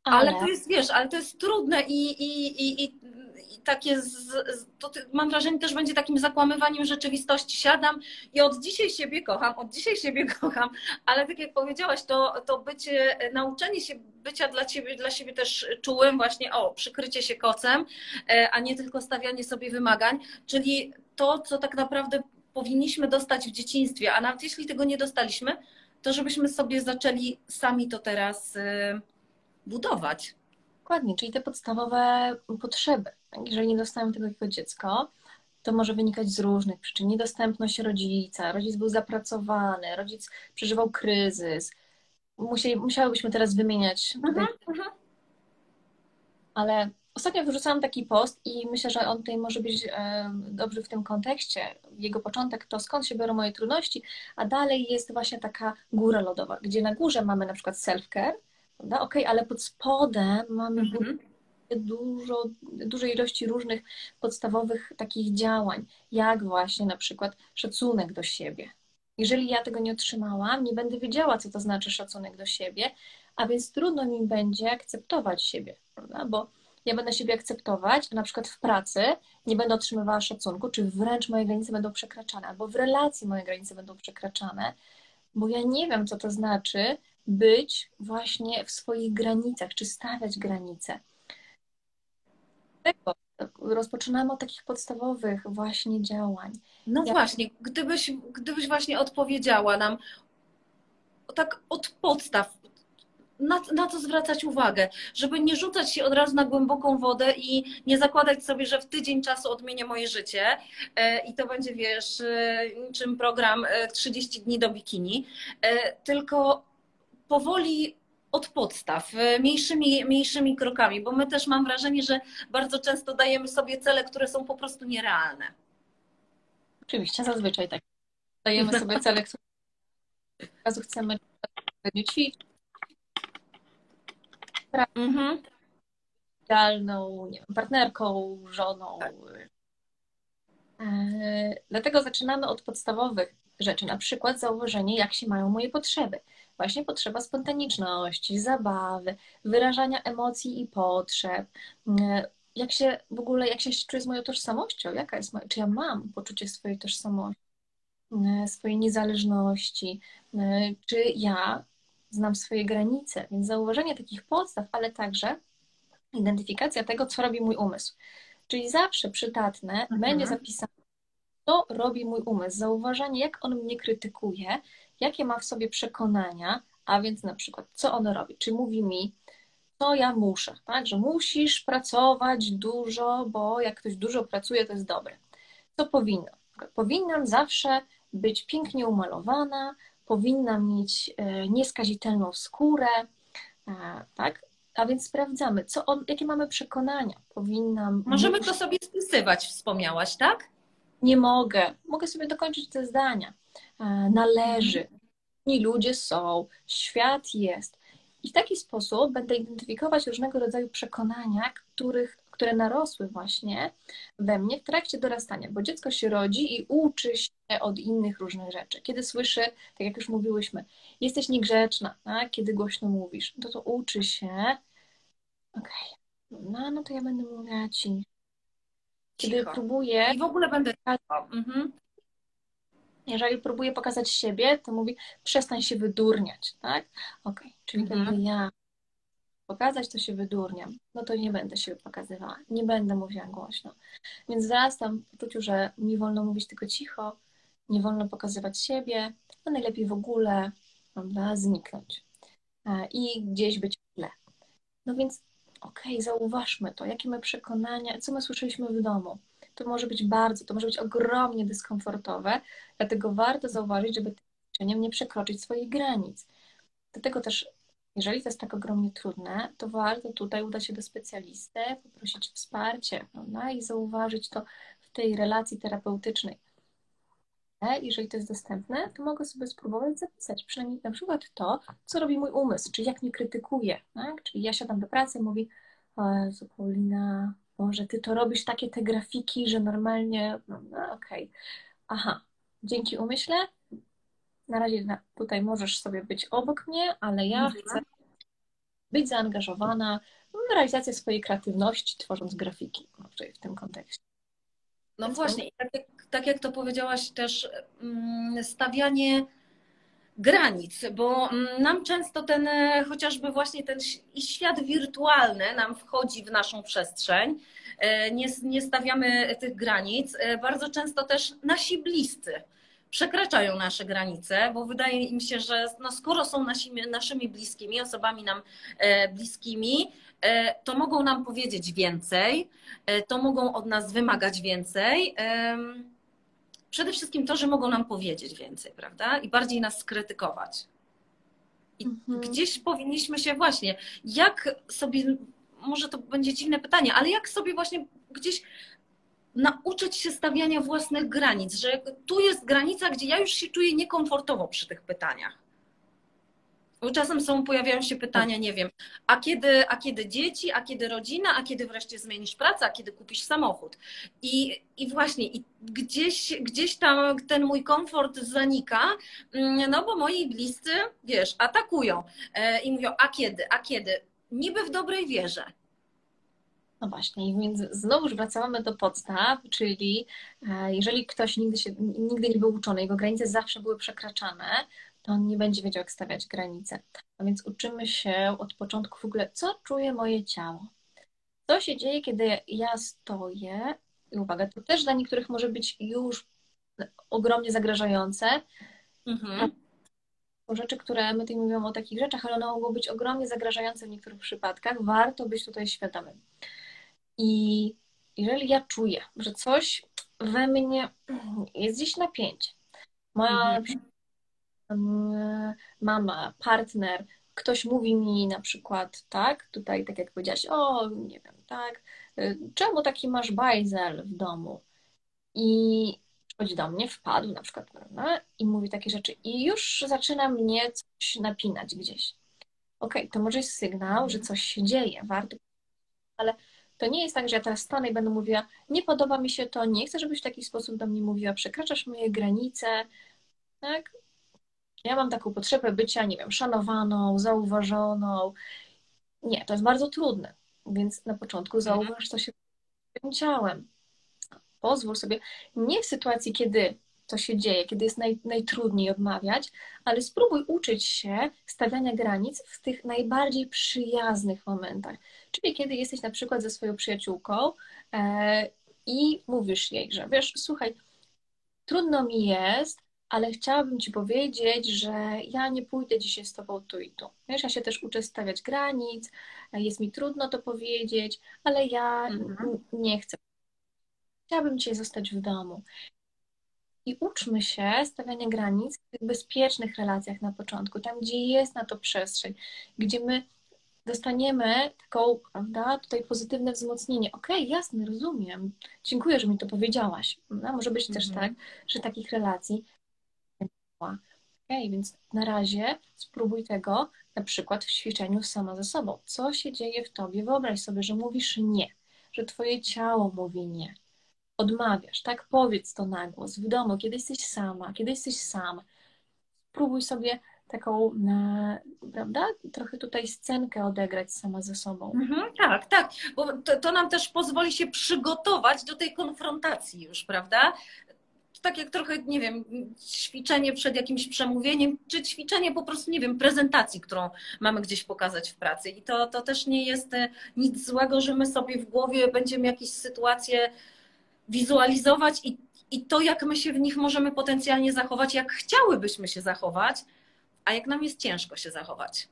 Ale... ale to jest, wiesz, ale to jest trudne i, i, i, i takie, z, to mam wrażenie, też będzie takim zakłamywaniem rzeczywistości. Siadam i od dzisiaj siebie kocham, od dzisiaj siebie kocham, ale tak jak powiedziałaś, to, to bycie, nauczenie się bycia dla ciebie, dla siebie też czułym, właśnie o, przykrycie się kocem, e, a nie tylko stawianie sobie wymagań, czyli to, co tak naprawdę powinniśmy dostać w dzieciństwie, a nawet jeśli tego nie dostaliśmy, to żebyśmy sobie zaczęli sami to teraz e, budować.
Dokładnie, czyli te podstawowe potrzeby. Jeżeli nie dostałem tego jako dziecko, to może wynikać z różnych przyczyn. Niedostępność rodzica, rodzic był zapracowany, rodzic przeżywał kryzys. Musieli, musiałybyśmy teraz wymieniać. Mhm, mhm. Ale ostatnio wyrzucałam taki post i myślę, że on tutaj może być dobry w tym kontekście. Jego początek to skąd się biorą moje trudności, a dalej jest właśnie taka góra lodowa, gdzie na górze mamy na przykład self-care, prawda? Okej, okay, ale pod spodem mamy mhm. dużo, dużej ilości różnych podstawowych takich działań, jak właśnie na przykład szacunek do siebie. Jeżeli ja tego nie otrzymałam, nie będę wiedziała, co to znaczy szacunek do siebie, a więc trudno mi będzie akceptować siebie, prawda? Bo ja będę siebie akceptować, a na przykład w pracy nie będę otrzymywała szacunku, czy wręcz moje granice będą przekraczane, albo w relacji moje granice będą przekraczane, bo ja nie wiem, co to znaczy być właśnie w swoich granicach, czy stawiać granice. Rozpoczynamy od takich podstawowych właśnie działań.
No Jak... właśnie, gdybyś, gdybyś właśnie odpowiedziała nam tak od podstaw, na, na co zwracać uwagę, żeby nie rzucać się od razu na głęboką wodę i nie zakładać sobie, że w tydzień czasu odmienię moje życie e, i to będzie, wiesz, e, czym program 30 e, dni do bikini, tylko powoli od podstaw, mniejszymi, mniejszymi krokami, bo my też mam wrażenie, że bardzo często dajemy sobie cele, które są po prostu nierealne.
Oczywiście, zazwyczaj tak. Dajemy sobie cele, które od razu chcemy ćwiczyć, mhm. idealną nie wiem, partnerką, żoną. Tak. E, dlatego zaczynamy od podstawowych rzeczy, na przykład zauważenie, jak się mają moje potrzeby. Właśnie potrzeba spontaniczności, zabawy, wyrażania emocji i potrzeb. E, jak się w ogóle, jak się czuję z moją tożsamością, jaka jest moja, czy ja mam poczucie swojej tożsamości, e, swojej niezależności, czy ja znam swoje granice, więc zauważenie takich podstaw, ale także identyfikacja tego, co robi mój umysł. Czyli zawsze przydatne mhm. będzie zapisane, co robi mój umysł, zauważanie, jak on mnie krytykuje, jakie ma w sobie przekonania, a więc na przykład, co on robi, czy mówi mi, co ja muszę, tak, że musisz pracować dużo, bo jak ktoś dużo pracuje, to jest dobre. Co powinno? Powinnam zawsze być pięknie umalowana, powinna mieć e, nieskazitelną skórę, e, tak? A więc sprawdzamy, co on, jakie mamy przekonania. Powinnam.
Możemy to sobie spisywać, wspomniałaś, tak?
nie mogę, mogę sobie dokończyć te zdania. E, należy, inni ludzie są, świat jest. I w taki sposób będę identyfikować różnego rodzaju przekonania, których, które narosły właśnie we mnie w trakcie dorastania, bo dziecko się rodzi i uczy się od innych różnych rzeczy. Kiedy słyszy, tak jak już mówiłyśmy, jesteś niegrzeczna, tak? kiedy głośno mówisz, to to uczy się, okej, okay. no, no to ja będę mówiła ci. Kiedy
Cicho.
próbuję...
I w ogóle będę... Mhm.
Jeżeli próbuje pokazać siebie, to mówi przestań się wydurniać, tak? Okej, okay. czyli
Mhm.
kiedy ja pokazać, to się wydurniam. No to nie będę się pokazywała, nie będę mówiła głośno. Więc wzrastam w poczuciu, że mi wolno mówić tylko cicho, nie wolno pokazywać siebie, a najlepiej w ogóle, prawda, zniknąć e, i gdzieś być w tle. No więc okej, okay, zauważmy to, jakie my przekonania, co my słyszeliśmy w domu. To może być bardzo, to może być ogromnie dyskomfortowe, dlatego warto zauważyć, żeby tym nie przekroczyć swoich granic. Dlatego też, jeżeli to jest tak ogromnie trudne, to warto tutaj udać się do specjalisty, poprosić o wsparcie prawda? i zauważyć to w tej relacji terapeutycznej. Jeżeli to jest dostępne, to mogę sobie spróbować zapisać przynajmniej na przykład to, co robi mój umysł, czyli jak mnie krytykuje. Tak? Czyli ja siadam do pracy i mówię, Jezu, Paulina, Boże, ty to robisz takie te grafiki, że normalnie, no, no okej. Okay. Aha, dzięki umyśle, na razie tutaj możesz sobie być obok mnie, ale ja mhm. chcę być zaangażowana w realizację swojej kreatywności, tworząc grafiki w tym kontekście.
No właśnie, tak jak, tak jak to powiedziałaś też, stawianie granic, bo nam często ten, chociażby właśnie ten świat wirtualny nam wchodzi w naszą przestrzeń, nie, nie stawiamy tych granic, bardzo często też nasi bliscy przekraczają nasze granice, bo wydaje im się, że no skoro są nasimi, naszymi bliskimi, osobami nam bliskimi, to mogą nam powiedzieć więcej, to mogą od nas wymagać więcej. Przede wszystkim to, że mogą nam powiedzieć więcej, prawda? I bardziej nas skrytykować. I mhm. gdzieś powinniśmy się właśnie, jak sobie, może to będzie dziwne pytanie, ale jak sobie właśnie gdzieś nauczyć się stawiania własnych granic, że tu jest granica, gdzie ja już się czuję niekomfortowo przy tych pytaniach. Bo czasem są, pojawiają się pytania, nie wiem, a kiedy, a kiedy dzieci, a kiedy rodzina, a kiedy wreszcie zmienisz pracę, a kiedy kupisz samochód. I, i właśnie, i gdzieś, gdzieś tam ten mój komfort zanika, no bo moi bliscy, wiesz, atakują e, i mówią, a kiedy, a kiedy? Niby w dobrej wierze.
No właśnie, więc znowuż wracamy do podstaw, czyli e, jeżeli ktoś nigdy, się, nigdy nie był uczony, jego granice zawsze były przekraczane, to on nie będzie wiedział, jak stawiać granice. A więc uczymy się od początku w ogóle, co czuje moje ciało. Co się dzieje, kiedy ja stoję, i uwaga, to też dla niektórych może być już ogromnie zagrażające. Mhm. Rzeczy, które my tutaj mówimy o takich rzeczach, ale one mogą być ogromnie zagrażające w niektórych przypadkach. Warto być tutaj świadomym. I jeżeli ja czuję, że coś we mnie jest gdzieś napięcie, moja mhm mama, partner, ktoś mówi mi na przykład, tak, tutaj tak jak powiedziałaś, o, nie wiem, tak, y, czemu taki masz bajzel w domu? I przychodzi do mnie, wpadł na przykład, prawda, i mówi takie rzeczy i już zaczyna mnie coś napinać gdzieś. Okej, okay, to może jest sygnał, że coś się dzieje, warto, ale to nie jest tak, że ja teraz stanę i będę mówiła, nie podoba mi się to, nie chcę, żebyś w taki sposób do mnie mówiła, przekraczasz moje granice, tak? Ja mam taką potrzebę bycia, nie wiem, szanowaną, zauważoną. Nie, to jest bardzo trudne. Więc na początku mhm. zauważ, co się ciałem. Pozwól sobie, nie w sytuacji, kiedy to się dzieje, kiedy jest naj, najtrudniej odmawiać, ale spróbuj uczyć się stawiania granic w tych najbardziej przyjaznych momentach. Czyli kiedy jesteś na przykład ze swoją przyjaciółką e, i mówisz jej, że wiesz, słuchaj, trudno mi jest, ale chciałabym Ci powiedzieć, że ja nie pójdę dzisiaj z Tobą tu i tu. Wiesz, ja się też uczę stawiać granic, jest mi trudno to powiedzieć, ale ja mhm. nie chcę. Chciałabym dzisiaj zostać w domu. I uczmy się stawiania granic w tych bezpiecznych relacjach na początku, tam gdzie jest na to przestrzeń, gdzie my dostaniemy taką, prawda, tutaj pozytywne wzmocnienie. Okej, okay, jasne, rozumiem. Dziękuję, że mi to powiedziałaś. No, może być też
Mhm.
tak, że takich relacji nie ma. Okej, więc na razie spróbuj tego na przykład w ćwiczeniu sama ze sobą. Co się dzieje w tobie? Wyobraź sobie, że mówisz nie, że twoje ciało mówi nie. Odmawiasz, tak? Powiedz to na głos w domu, kiedy jesteś sama, kiedy jesteś sam. Spróbuj sobie taką, na, prawda, trochę tutaj scenkę odegrać sama ze sobą.
Mhm, tak, tak, bo to, to nam też pozwoli się przygotować do tej konfrontacji już, prawda? tak jak trochę, nie wiem, ćwiczenie przed jakimś przemówieniem, czy ćwiczenie po prostu, nie wiem, prezentacji, którą mamy gdzieś pokazać w pracy. I to, to też nie jest e, nic złego, że my sobie w głowie będziemy jakieś sytuacje wizualizować i, i to, jak my się w nich możemy potencjalnie zachować, jak chciałybyśmy się zachować, a jak nam jest ciężko się zachować.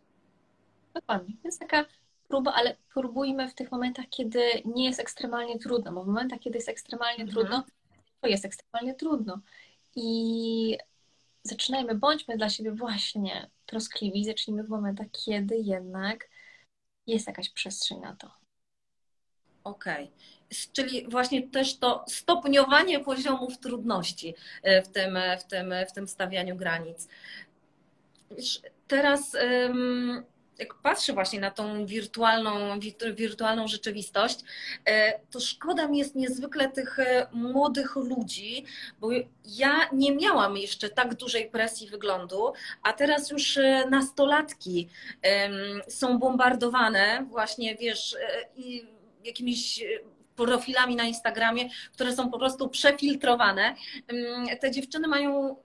Dokładnie. Więc taka próba, ale próbujmy w tych momentach, kiedy nie jest ekstremalnie trudno, bo w momentach, kiedy jest ekstremalnie mhm. trudno, to jest ekstremalnie trudno. I zaczynajmy, bądźmy dla siebie właśnie troskliwi, zacznijmy w momentach, kiedy jednak jest jakaś przestrzeń na to.
Okej. Okay. Czyli właśnie też to stopniowanie poziomów trudności e, w tym, e, w tym, e, w tym stawianiu granic. Teraz jak patrzę właśnie na tą wirtualną, wirtualną rzeczywistość, to szkoda mi jest niezwykle tych młodych ludzi, bo ja nie miałam jeszcze tak dużej presji wyglądu, a teraz już nastolatki są bombardowane właśnie, wiesz, jakimiś profilami na Instagramie, które są po prostu przefiltrowane. Te dziewczyny mają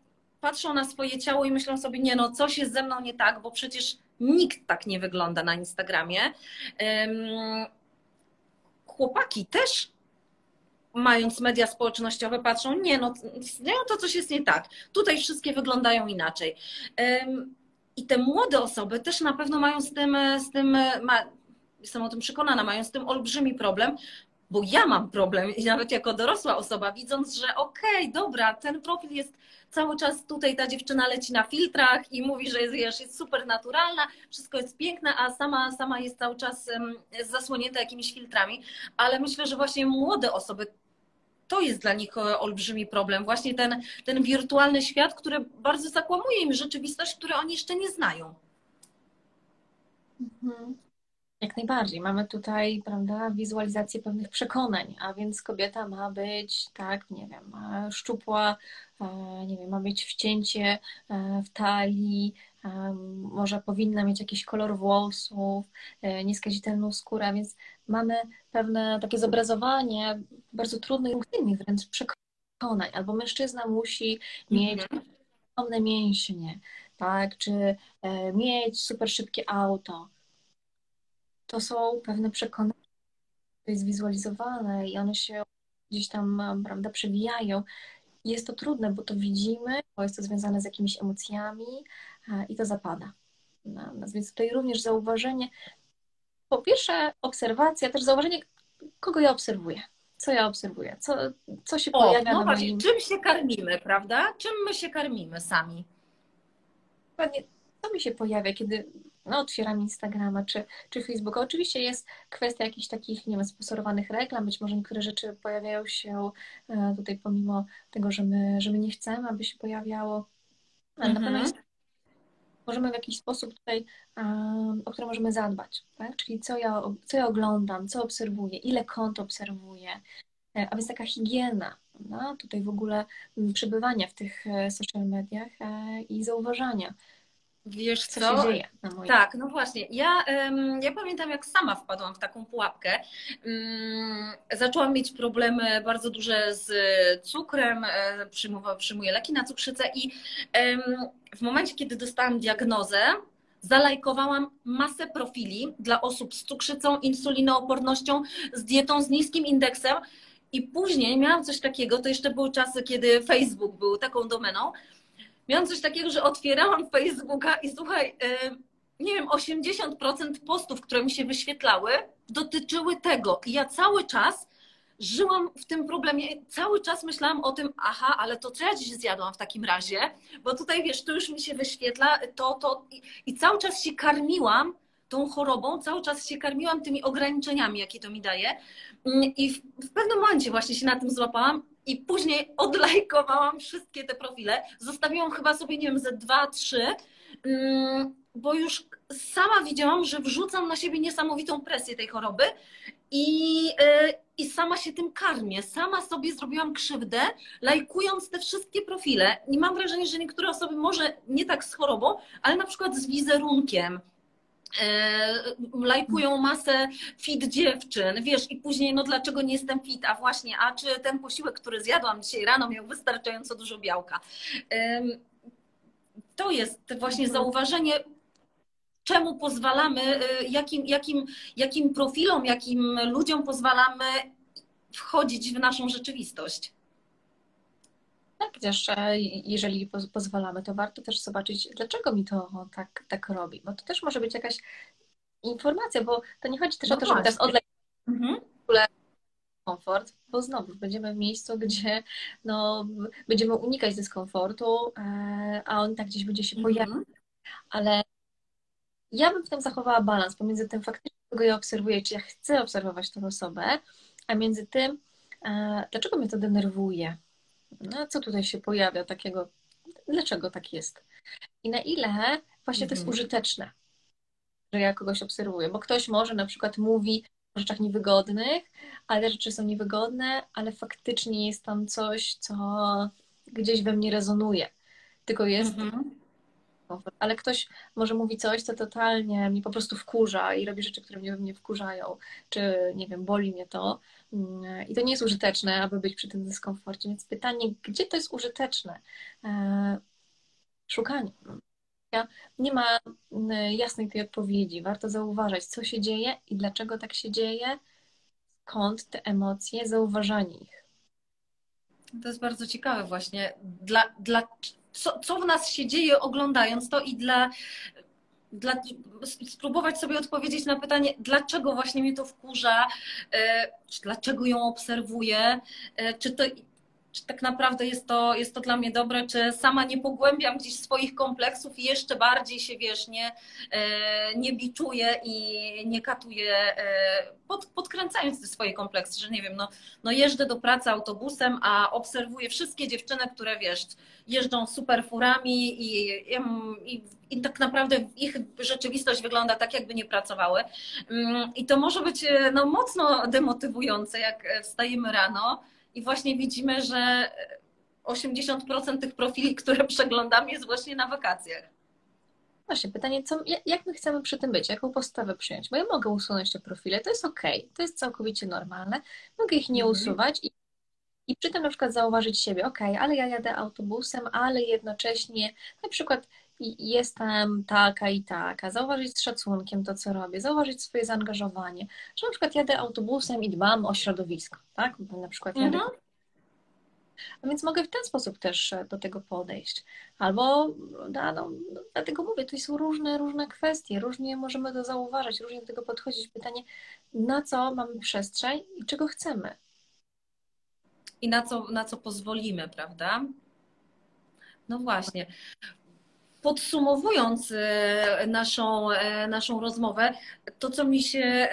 patrzą na swoje ciało i myślą sobie, nie no, coś jest ze mną nie tak, bo przecież nikt tak nie wygląda na Instagramie. Chłopaki też mając media społecznościowe, patrzą, nie no, no to coś jest nie tak. Tutaj wszystkie wyglądają inaczej. I te młode osoby też na pewno mają z tym, z tym jestem o tym przekonana, mają z tym olbrzymi problem, bo ja mam problem nawet jako dorosła osoba, widząc, że okej, okay, dobra, ten profil jest cały czas tutaj ta dziewczyna leci na filtrach i mówi, że jest, jest super naturalna, wszystko jest piękne, a sama, sama jest cały czas zasłonięta jakimiś filtrami, ale myślę, że właśnie młode osoby to jest dla nich e, olbrzymi problem. Właśnie ten, ten wirtualny świat, który bardzo zakłamuje im rzeczywistość, której oni jeszcze nie znają.
Mhm. Jak najbardziej. Mamy tutaj, prawda, wizualizację pewnych przekonań, a więc kobieta ma być, tak, nie wiem, szczupła, e, nie wiem, ma być wcięcie e, w talii, e, może powinna mieć jakiś kolor włosów, nieskazitelną skórę, więc mamy pewne takie zobrazowanie bardzo trudnych, innych wręcz przekonań. Albo mężczyzna musi mieć ogromne mięśnie, tak, czy mieć super szybkie auto to są pewne przekonania, to jest wizualizowane i one się gdzieś tam, prawda, przewijają. Jest to trudne, bo to widzimy, bo jest to związane z jakimiś emocjami i to zapada na nas. Więc tutaj również zauważenie, po pierwsze obserwacja, też zauważenie, kogo ja obserwuję, co ja obserwuję, co, co się
o,
pojawia
no
na
właśnie,
moim...
czym się karmimy, prawda? Czym my się karmimy sami?
Dokładnie, co mi się pojawia, kiedy no, otwieram Instagrama czy, czy Facebooka. Oczywiście jest kwestia jakichś takich, nie wiem, sponsorowanych reklam, być może niektóre rzeczy pojawiają się e, tutaj pomimo tego, że my, że my nie chcemy, aby się pojawiało, ale mhm. na pewno jest, możemy w jakiś sposób tutaj, um, o które możemy zadbać, tak? Czyli co ja, co ja oglądam, co obserwuję, ile kont obserwuję, e, a więc taka higiena, no, tutaj w ogóle przebywania w tych e, social mediach i zauważania,
Wiesz
co?
co? Tak, no właśnie. Ja, ja pamiętam, jak sama wpadłam w taką pułapkę. Zaczęłam mieć problemy bardzo duże z cukrem, e, przyjmuję leki na cukrzycę i w momencie, kiedy dostałam diagnozę, zalajkowałam masę profili dla osób z cukrzycą, insulinoopornością, z dietą z niskim indeksem i później miałam coś takiego, to jeszcze były czasy, kiedy Facebook był taką domeną, miałam coś takiego, że otwierałam Facebooka i słuchaj, nie wiem, 80% postów, które mi się wyświetlały, dotyczyły tego. I ja cały czas żyłam w tym problemie, cały czas myślałam o tym, aha, ale to co ja dziś zjadłam w takim razie, bo tutaj wiesz, tu już mi się wyświetla to, to i, i cały czas się karmiłam tą chorobą, cały czas się karmiłam tymi ograniczeniami, jakie to mi daje. Mm, I w, w pewnym momencie właśnie się na tym złapałam i później odlajkowałam wszystkie te profile. Zostawiłam chyba sobie, nie wiem, ze dwa, trzy, mm, bo już sama widziałam, że wrzucam na siebie niesamowitą presję tej choroby i, y, i sama się tym karmię. Sama sobie zrobiłam krzywdę, lajkując te wszystkie profile. I mam wrażenie, że niektóre osoby może nie tak z chorobą, ale na przykład z wizerunkiem, lajkują masę fit dziewczyn, wiesz, i później, no dlaczego nie jestem fit, a właśnie, a czy ten posiłek, który zjadłam dzisiaj rano, miał wystarczająco dużo białka. To jest właśnie zauważenie, czemu pozwalamy, e, jakim, jakim, jakim profilom, jakim ludziom pozwalamy wchodzić w naszą rzeczywistość.
Tak, chociaż jeżeli pozwalamy, to warto też zobaczyć, dlaczego mi to tak, tak robi. Bo to też może być jakaś informacja, bo to nie chodzi też no o to, żeby teraz odleć mhm. komfort, bo znowu będziemy w miejscu, gdzie no, będziemy unikać dyskomfortu, e, a on tak gdzieś będzie się mhm. pojawiał. Ale ja bym w tym zachowała balans pomiędzy tym faktycznie, kogo ja obserwuję, czy ja chcę obserwować tę osobę, a między tym, e, dlaczego mnie to denerwuje no, co tutaj się pojawia takiego, dlaczego tak jest? I na ile właśnie to jest mhm. użyteczne, że ja kogoś obserwuję, bo ktoś może na przykład mówi o rzeczach niewygodnych, ale rzeczy są niewygodne, ale faktycznie jest tam coś, co gdzieś we mnie rezonuje. Tylko jest mhm ale ktoś może mówi coś, co totalnie mnie po prostu wkurza i robi rzeczy, które mnie, mnie wkurzają, czy nie wiem, boli mnie to. Mm, I to nie jest użyteczne, aby być przy tym dyskomforcie. Więc pytanie, gdzie to jest użyteczne? E, szukanie. Nie ma mm, jasnej tej odpowiedzi. Warto zauważać, co się dzieje i dlaczego tak się dzieje, skąd te emocje, zauważanie ich.
To jest bardzo ciekawe właśnie. Dla, dla, co, co w nas się dzieje oglądając to i dla, dla, spróbować sobie odpowiedzieć na pytanie, dlaczego właśnie mnie to wkurza, e, czy dlaczego ją obserwuję, e, czy to czy tak naprawdę jest to, jest to dla mnie dobre, czy sama nie pogłębiam gdzieś swoich kompleksów i jeszcze bardziej się, wiesz, nie, e, nie biczuję i nie katuję, e, pod, podkręcając te swoje kompleksy, że nie wiem, no, no jeżdżę do pracy autobusem, a obserwuję wszystkie dziewczyny, które, wiesz, jeżdżą super furami i, i, i tak naprawdę ich rzeczywistość wygląda tak, jakby nie pracowały. Mm, I to może być e, no, mocno demotywujące, jak wstajemy rano, i właśnie widzimy, że 80% tych profili, które przeglądam, jest właśnie na wakacjach.
Właśnie, pytanie, co, jak my chcemy przy tym być, jaką postawę przyjąć? Bo ja mogę usunąć te profile, to jest ok, to jest całkowicie normalne, mogę ich nie mhm. usuwać i, i przy tym na przykład zauważyć siebie, ok, ale ja jadę autobusem, ale jednocześnie na przykład jestem taka i taka, zauważyć z szacunkiem to, co robię, zauważyć swoje zaangażowanie, że na przykład jadę autobusem i dbam o środowisko, tak? Bo na przykład jadę mhm. a więc mogę w ten sposób też e, do tego podejść. Albo, no, no, dlatego mówię, to są różne, różne kwestie, różnie możemy to zauważać, różnie do tego podchodzić. Pytanie, na co mamy przestrzeń i czego chcemy?
I na co, na co pozwolimy, prawda? No właśnie podsumowując e, naszą, e, naszą rozmowę, to co mi się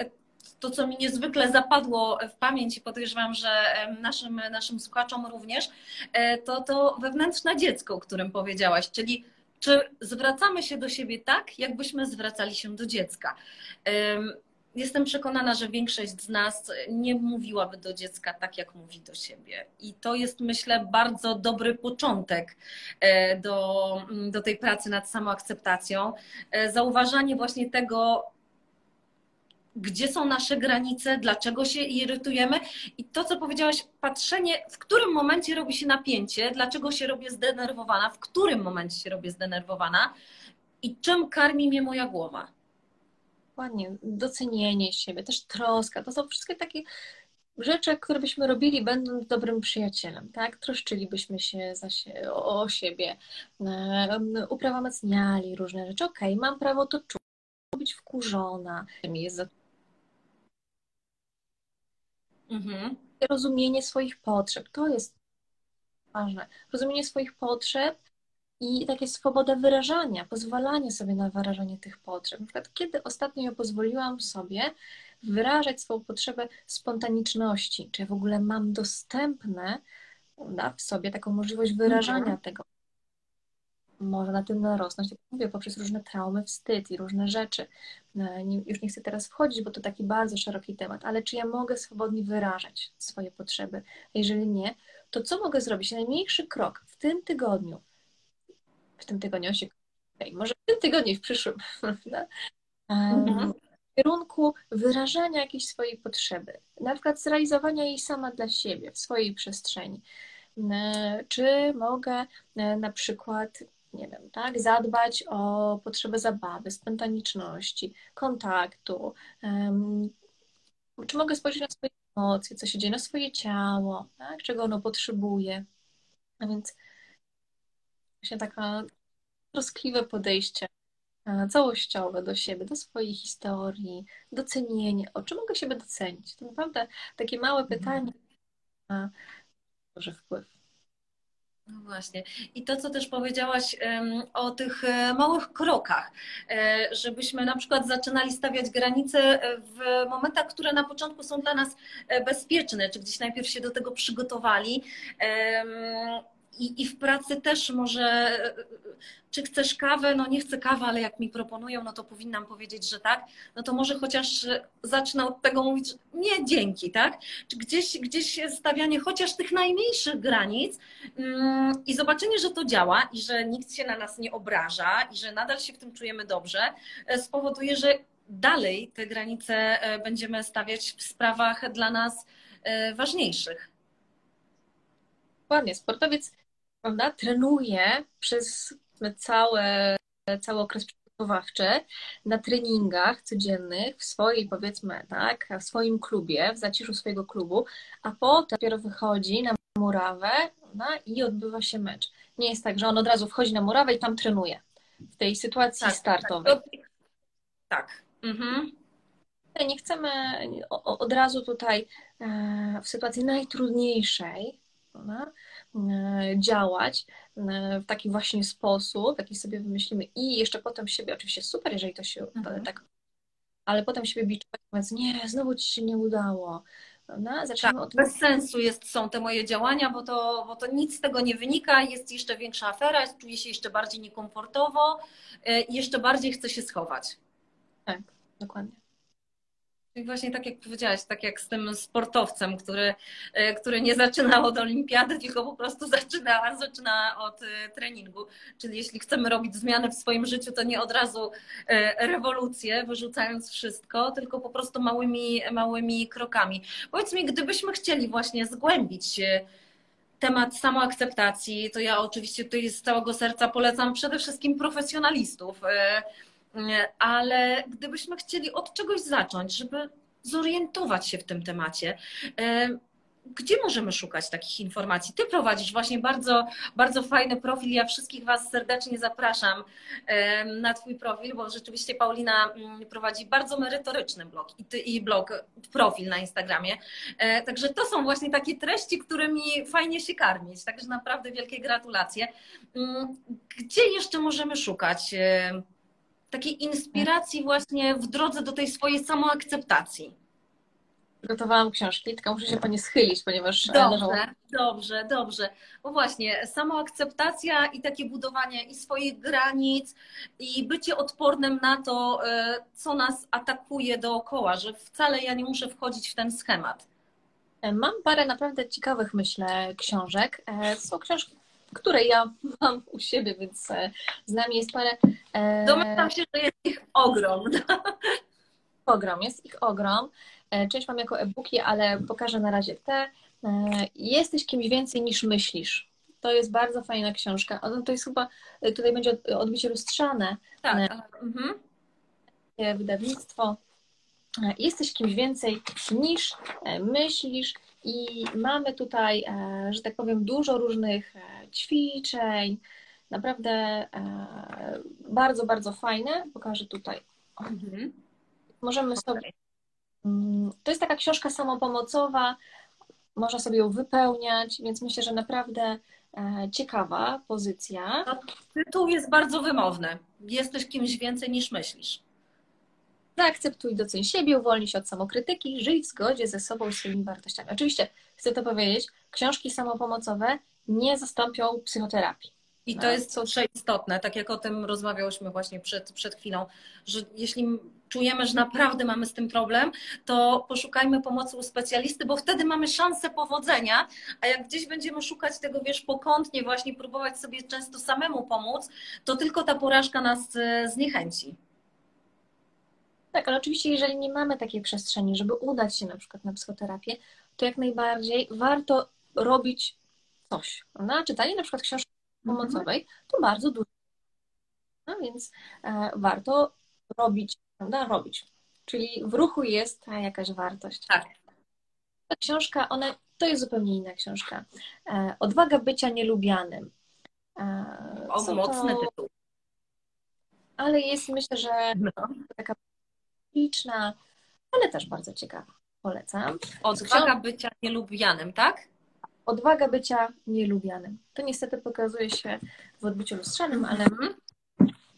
to, co mi niezwykle zapadło w pamięć i podejrzewam, że naszym, naszym słuchaczom również, e, to to wewnętrzne dziecko, o którym powiedziałaś, czyli czy zwracamy się do siebie tak, jakbyśmy zwracali się do dziecka. Jestem przekonana, że większość z nas nie mówiłaby do dziecka tak, jak mówi do siebie. I to jest, myślę, bardzo dobry początek e, do, do tej pracy nad samoakceptacją. E, zauważanie właśnie tego, gdzie są nasze granice, dlaczego się irytujemy i to, co powiedziałaś, patrzenie, w którym momencie robi się napięcie, dlaczego się robię zdenerwowana, w którym momencie się robię zdenerwowana i czym karmi mnie moja głowa.
Dokładnie, docenienie siebie, też troska. To są wszystkie takie rzeczy, które byśmy robili, będąc dobrym przyjacielem, tak? Troszczylibyśmy się za się, o, o siebie, uprawomacniali różne rzeczy. Okej, okay, mam prawo to czuć, być wkurzona, mi jest za mhm. Rozumienie swoich potrzeb, to jest ważne. Rozumienie swoich potrzeb i takie swoboda wyrażania, pozwalanie sobie na wyrażanie tych potrzeb. Na przykład, kiedy ostatnio ja pozwoliłam sobie wyrażać swoją potrzebę spontaniczności, czy ja w ogóle mam dostępne prawda, w sobie taką możliwość wyrażania mhm. tego. Może na tym narosnąć, tak jak mówię, poprzez różne traumy, wstyd i różne rzeczy. E, już nie chcę teraz wchodzić, bo to taki bardzo szeroki temat, ale czy ja mogę swobodnie wyrażać swoje potrzeby? A jeżeli nie, to co mogę zrobić? Najmniejszy krok w tym tygodniu, w tym tygodniu się, okay, może w tym tygodniu, w przyszłym, prawda? Mhm. w kierunku wyrażania jakiejś swojej potrzeby, na przykład zrealizowania jej sama dla siebie, w swojej przestrzeni. Czy mogę e, na przykład, nie wiem, tak, zadbać o potrzebę zabawy, spontaniczności, kontaktu, czy mogę spojrzeć na swoje emocje, co się dzieje na swoje ciało, tak, czego ono potrzebuje. A więc właśnie taka troskliwe podejście e, całościowe do siebie, do swojej historii, docenienie. O czym mogę siebie docenić? To naprawdę takie małe mhm. pytanie ma duży wpływ.
No właśnie. I to, co też powiedziałaś o tych e, małych krokach, e, żebyśmy na przykład zaczynali stawiać granice w momentach, które na początku są dla nas bezpieczne, czy gdzieś najpierw się do tego przygotowali. I, I w pracy też może, czy chcesz kawę? No nie chcę kawy, ale jak mi proponują, no to powinnam powiedzieć, że tak. No to może chociaż zacznę od tego mówić, nie, dzięki, tak? Czy gdzieś, gdzieś stawianie chociaż tych najmniejszych granic mm, i zobaczenie, że to działa i że nikt się na nas nie obraża i że nadal się w tym czujemy dobrze, e, spowoduje, że dalej te granice e, będziemy stawiać w sprawach dla nas e, ważniejszych.
Dokładnie. Sportowiec prawda, trenuje przez całe, cały okres przygotowawczy na treningach codziennych w swojej, powiedzmy, tak, w swoim klubie, w zaciszu swojego klubu, a potem dopiero wychodzi na murawę no, i odbywa się mecz. Nie jest tak, że on od razu wchodzi na murawę i tam trenuje w tej sytuacji tak, startowej. Tak.
tak. Mhm.
Nie chcemy od razu tutaj e, w sytuacji najtrudniejszej, no, działać e, w taki właśnie sposób, jaki sobie wymyślimy i jeszcze potem siebie, oczywiście super, jeżeli to się mhm. tak, ale potem siebie biczować, mówiąc, nie, znowu ci się nie udało.
No, tak, od... Bez sensu jest, są te moje działania, bo to, bo to nic z tego nie wynika, jest jeszcze większa afera, czuję się jeszcze bardziej niekomfortowo e, i jeszcze bardziej chcę się schować.
Tak, dokładnie.
I właśnie tak jak powiedziałaś, tak jak z tym sportowcem, który, e, który nie zaczyna od olimpiady, tylko po prostu zaczyna, zaczyna od e, treningu. Czyli jeśli chcemy robić zmiany w swoim życiu, to nie od razu e, rewolucję, wyrzucając wszystko, tylko po prostu małymi, małymi krokami. Powiedz mi, gdybyśmy chcieli właśnie zgłębić temat samoakceptacji, to ja oczywiście tutaj z całego serca polecam przede wszystkim profesjonalistów ale gdybyśmy chcieli od czegoś zacząć, żeby zorientować się w tym temacie, gdzie możemy szukać takich informacji? Ty prowadzisz właśnie bardzo, bardzo fajny profil. Ja wszystkich Was serdecznie zapraszam na Twój profil, bo rzeczywiście Paulina mm, prowadzi bardzo merytoryczny blog i, ty, i blog, profil na Instagramie. E, także to są właśnie takie treści, którymi fajnie się karmić. Także naprawdę wielkie gratulacje. Mm, gdzie jeszcze możemy szukać? Takiej inspiracji właśnie w drodze do tej swojej samoakceptacji.
Przygotowałam książki, tylko muszę się po nie schylić, ponieważ...
E, dobrze, dobrze, dobrze. Bo właśnie, samoakceptacja i takie budowanie i swoich granic i bycie odpornym na to, e, co nas atakuje dookoła, że wcale ja nie muszę wchodzić w ten schemat.
E, mam parę naprawdę ciekawych, myślę, książek. To są książki które ja mam u siebie, więc e, z nami jest parę.
E, Domyślam się, że jest ich ogrom.
Ogrom, jest ich ogrom. E, część mam jako e-booki, ale pokażę na razie te. Jesteś kimś więcej niż myślisz. To jest bardzo fajna książka. To jest chyba, tutaj będzie odbicie lustrzane.
Tak. Mhm.
Wydawnictwo. Jesteś kimś więcej niż myślisz i mamy tutaj, że tak powiem, dużo różnych ćwiczeń. Naprawdę e, bardzo, bardzo fajne. Pokażę tutaj. Mhm. Możemy sobie. Mm, to jest taka książka samopomocowa, można sobie ją wypełniać, więc myślę, że naprawdę e, ciekawa pozycja.
No, tytuł jest bardzo wymowny. Jesteś kimś więcej niż myślisz.
Zaakceptuj, doceń siebie, uwolnij się od samokrytyki, żyj w zgodzie ze sobą i swoimi wartościami. Oczywiście, chcę to powiedzieć, książki samopomocowe nie zastąpią psychoterapii.
I to no. jest istotne, tak jak o tym rozmawiałyśmy właśnie przed, przed chwilą, że jeśli czujemy, że naprawdę mamy z tym problem, to poszukajmy pomocy u specjalisty, bo wtedy mamy szansę powodzenia, a jak gdzieś będziemy szukać tego, wiesz, pokątnie właśnie próbować sobie często samemu pomóc, to tylko ta porażka nas e, zniechęci.
Tak, ale oczywiście, jeżeli nie mamy takiej przestrzeni, żeby udać się na przykład na psychoterapię, to jak najbardziej warto robić coś. Prawda? Czytanie na przykład książki mhm. pomocowej to bardzo dużo. No więc e, warto robić, prawda? Robić. Czyli w ruchu jest jakaś wartość.
Tak.
Ta książka, ona, to jest zupełnie inna książka. E, Odwaga bycia nielubianym.
E, o, mocny to... tytuł.
Ale jest, myślę, że no. taka liczna, ale też bardzo ciekawa. Polecam.
Odwaga bycia nielubianym, tak?
Odwaga bycia nielubianym. To niestety pokazuje się w odbyciu lustrzanym, ale mhm.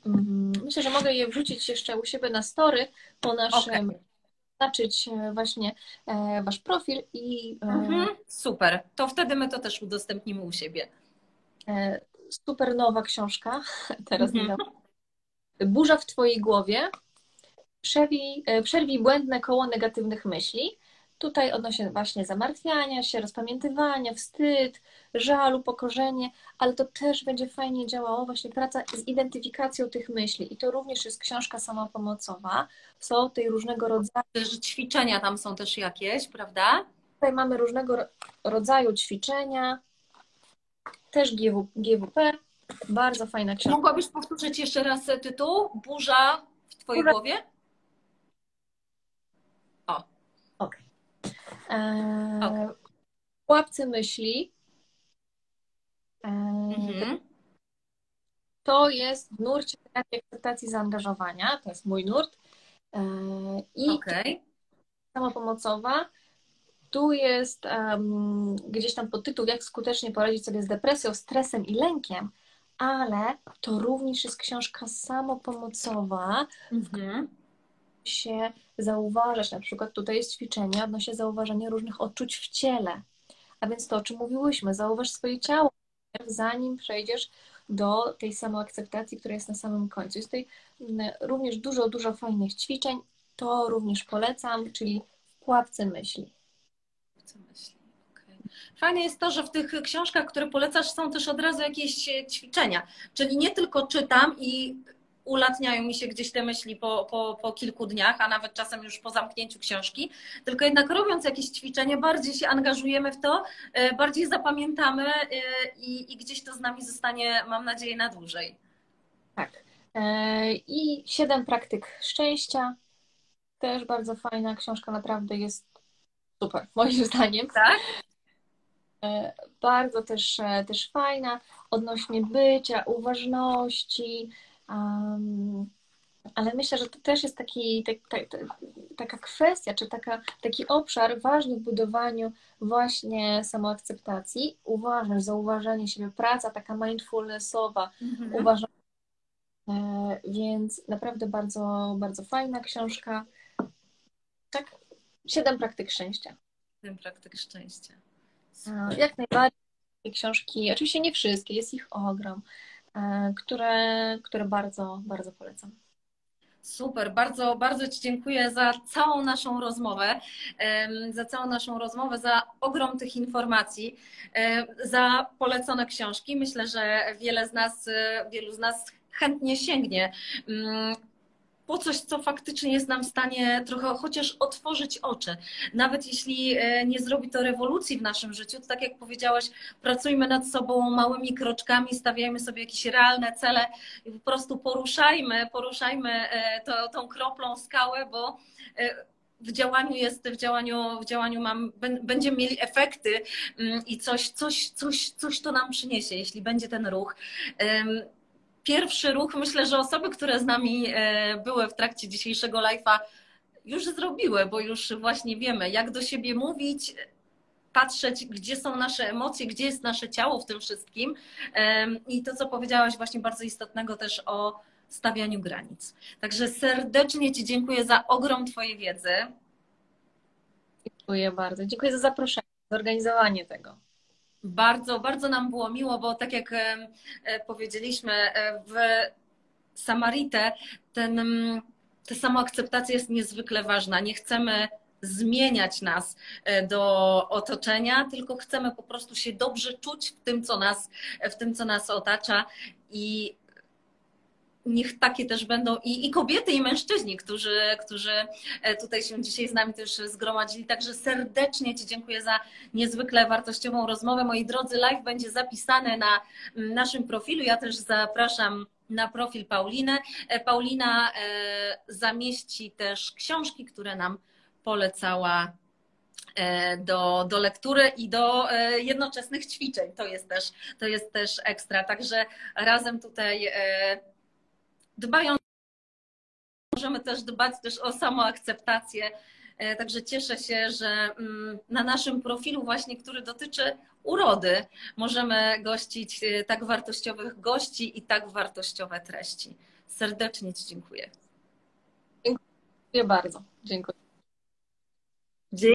mm, myślę, że mogę je wrzucić jeszcze u siebie na story po naszym okay. Znaczyć e, właśnie e, wasz profil i.
E, mhm. Super. To wtedy my to też udostępnimy u siebie.
Super nowa książka. Teraz mhm. Burza w Twojej głowie przerwij, e, przerwij błędne koło negatywnych myśli. Tutaj odnośnie właśnie zamartwiania się, rozpamiętywania, wstyd, żalu, pokorzenie, ale to też będzie fajnie działało właśnie praca z identyfikacją tych myśli. I to również jest książka samopomocowa. Są tutaj różnego rodzaju.
Że ćwiczenia tam są też jakieś, prawda?
Tutaj mamy różnego rodzaju ćwiczenia, też GW, GWP. Bardzo fajna książka.
Mogłabyś powtórzyć jeszcze raz tytuł? Burza w Twojej Burza. głowie?
Okay. W pułapce myśli mhm. to jest w nurcie akceptacji zaangażowania, to jest mój nurt. I okay. samopomocowa. Tu jest um, gdzieś tam podtytuł, jak skutecznie poradzić sobie z depresją, stresem i lękiem, ale to również jest książka samopomocowa, mhm się zauważać. Na przykład tutaj jest ćwiczenie odnośnie zauważania różnych odczuć w ciele. A więc to, o czym mówiłyśmy, zauważ swoje ciało, zanim przejdziesz do tej samoakceptacji, która jest na samym końcu. Jest tutaj mm, również dużo, dużo fajnych ćwiczeń. To również polecam, czyli w pułapce myśli.
Fajne jest to, że w tych książkach, które polecasz, są też od razu jakieś ćwiczenia. Czyli nie tylko czytam i ulatniają mi się gdzieś te myśli po, po, po kilku dniach, a nawet czasem już po zamknięciu książki, tylko jednak robiąc jakieś ćwiczenie, bardziej się angażujemy w to, e, bardziej zapamiętamy e, i, i gdzieś to z nami zostanie, mam nadzieję, na dłużej.
Tak. E, I siedem praktyk szczęścia. Też bardzo fajna książka, naprawdę jest super, moim zdaniem.
Tak?
Bardzo też, też fajna odnośnie bycia, uważności, Um, ale myślę, że to też jest taki, tak, tak, taka kwestia, czy taka, taki obszar ważny w budowaniu właśnie samoakceptacji. Uważasz, zauważanie siebie, praca taka mindfulnessowa, mhm. uważanie. E, więc naprawdę bardzo, bardzo fajna książka. Tak, siedem praktyk szczęścia.
Siedem praktyk szczęścia.
Super. Jak najbardziej książki, oczywiście nie wszystkie, jest ich ogrom które, które bardzo, bardzo polecam.
Super, bardzo, bardzo Ci dziękuję za całą naszą rozmowę, za całą naszą rozmowę, za ogrom tych informacji, za polecone książki. Myślę, że wiele z nas, wielu z nas chętnie sięgnie mm, po coś, co faktycznie jest nam w stanie trochę chociaż otworzyć oczy. Nawet jeśli e, nie zrobi to rewolucji w naszym życiu, to tak jak powiedziałaś, pracujmy nad sobą małymi kroczkami, stawiajmy sobie jakieś realne cele i po prostu poruszajmy, poruszajmy e, to, tą kroplą skałę, bo e, w działaniu jest, w działaniu, w działaniu mam, będziemy mieli efekty mm, i coś, coś, coś, coś to nam przyniesie, jeśli będzie ten ruch pierwszy ruch, myślę, że osoby, które z nami e, były w trakcie dzisiejszego live'a, już zrobiły, bo już właśnie wiemy, jak do siebie mówić, patrzeć, gdzie są nasze emocje, gdzie jest nasze ciało w tym wszystkim. I to, co powiedziałaś właśnie bardzo istotnego też o stawianiu granic. Także serdecznie Ci dziękuję za ogrom Twojej wiedzy.
Dziękuję bardzo. Dziękuję za zaproszenie, za organizowanie tego.
Bardzo, bardzo nam było miło, bo tak jak e, powiedzieliśmy, e, w Samaritę ten, ta samoakceptacja jest niezwykle ważna. Nie chcemy zmieniać nas e, do otoczenia, tylko chcemy po prostu się dobrze czuć w tym, co nas, w tym, co nas otacza i niech takie też będą i, i, kobiety, i mężczyźni, którzy, którzy e, tutaj się dzisiaj z nami też zgromadzili. Także serdecznie Ci dziękuję za niezwykle wartościową rozmowę. Moi drodzy, live będzie zapisany na naszym profilu. Ja też zapraszam na profil Pauliny. E, Paulina zamieści też książki, które nam polecała e, do, do lektury i do e, jednoczesnych ćwiczeń. To jest też, to jest też ekstra. Także razem tutaj e, dbając, możemy też dbać też o samoakceptację. Także cieszę się, że mm, na naszym profilu właśnie, który dotyczy urody, możemy gościć tak wartościowych gości i tak wartościowe treści. Serdecznie Ci dziękuję.
Dziękuję bardzo. Dziękuję.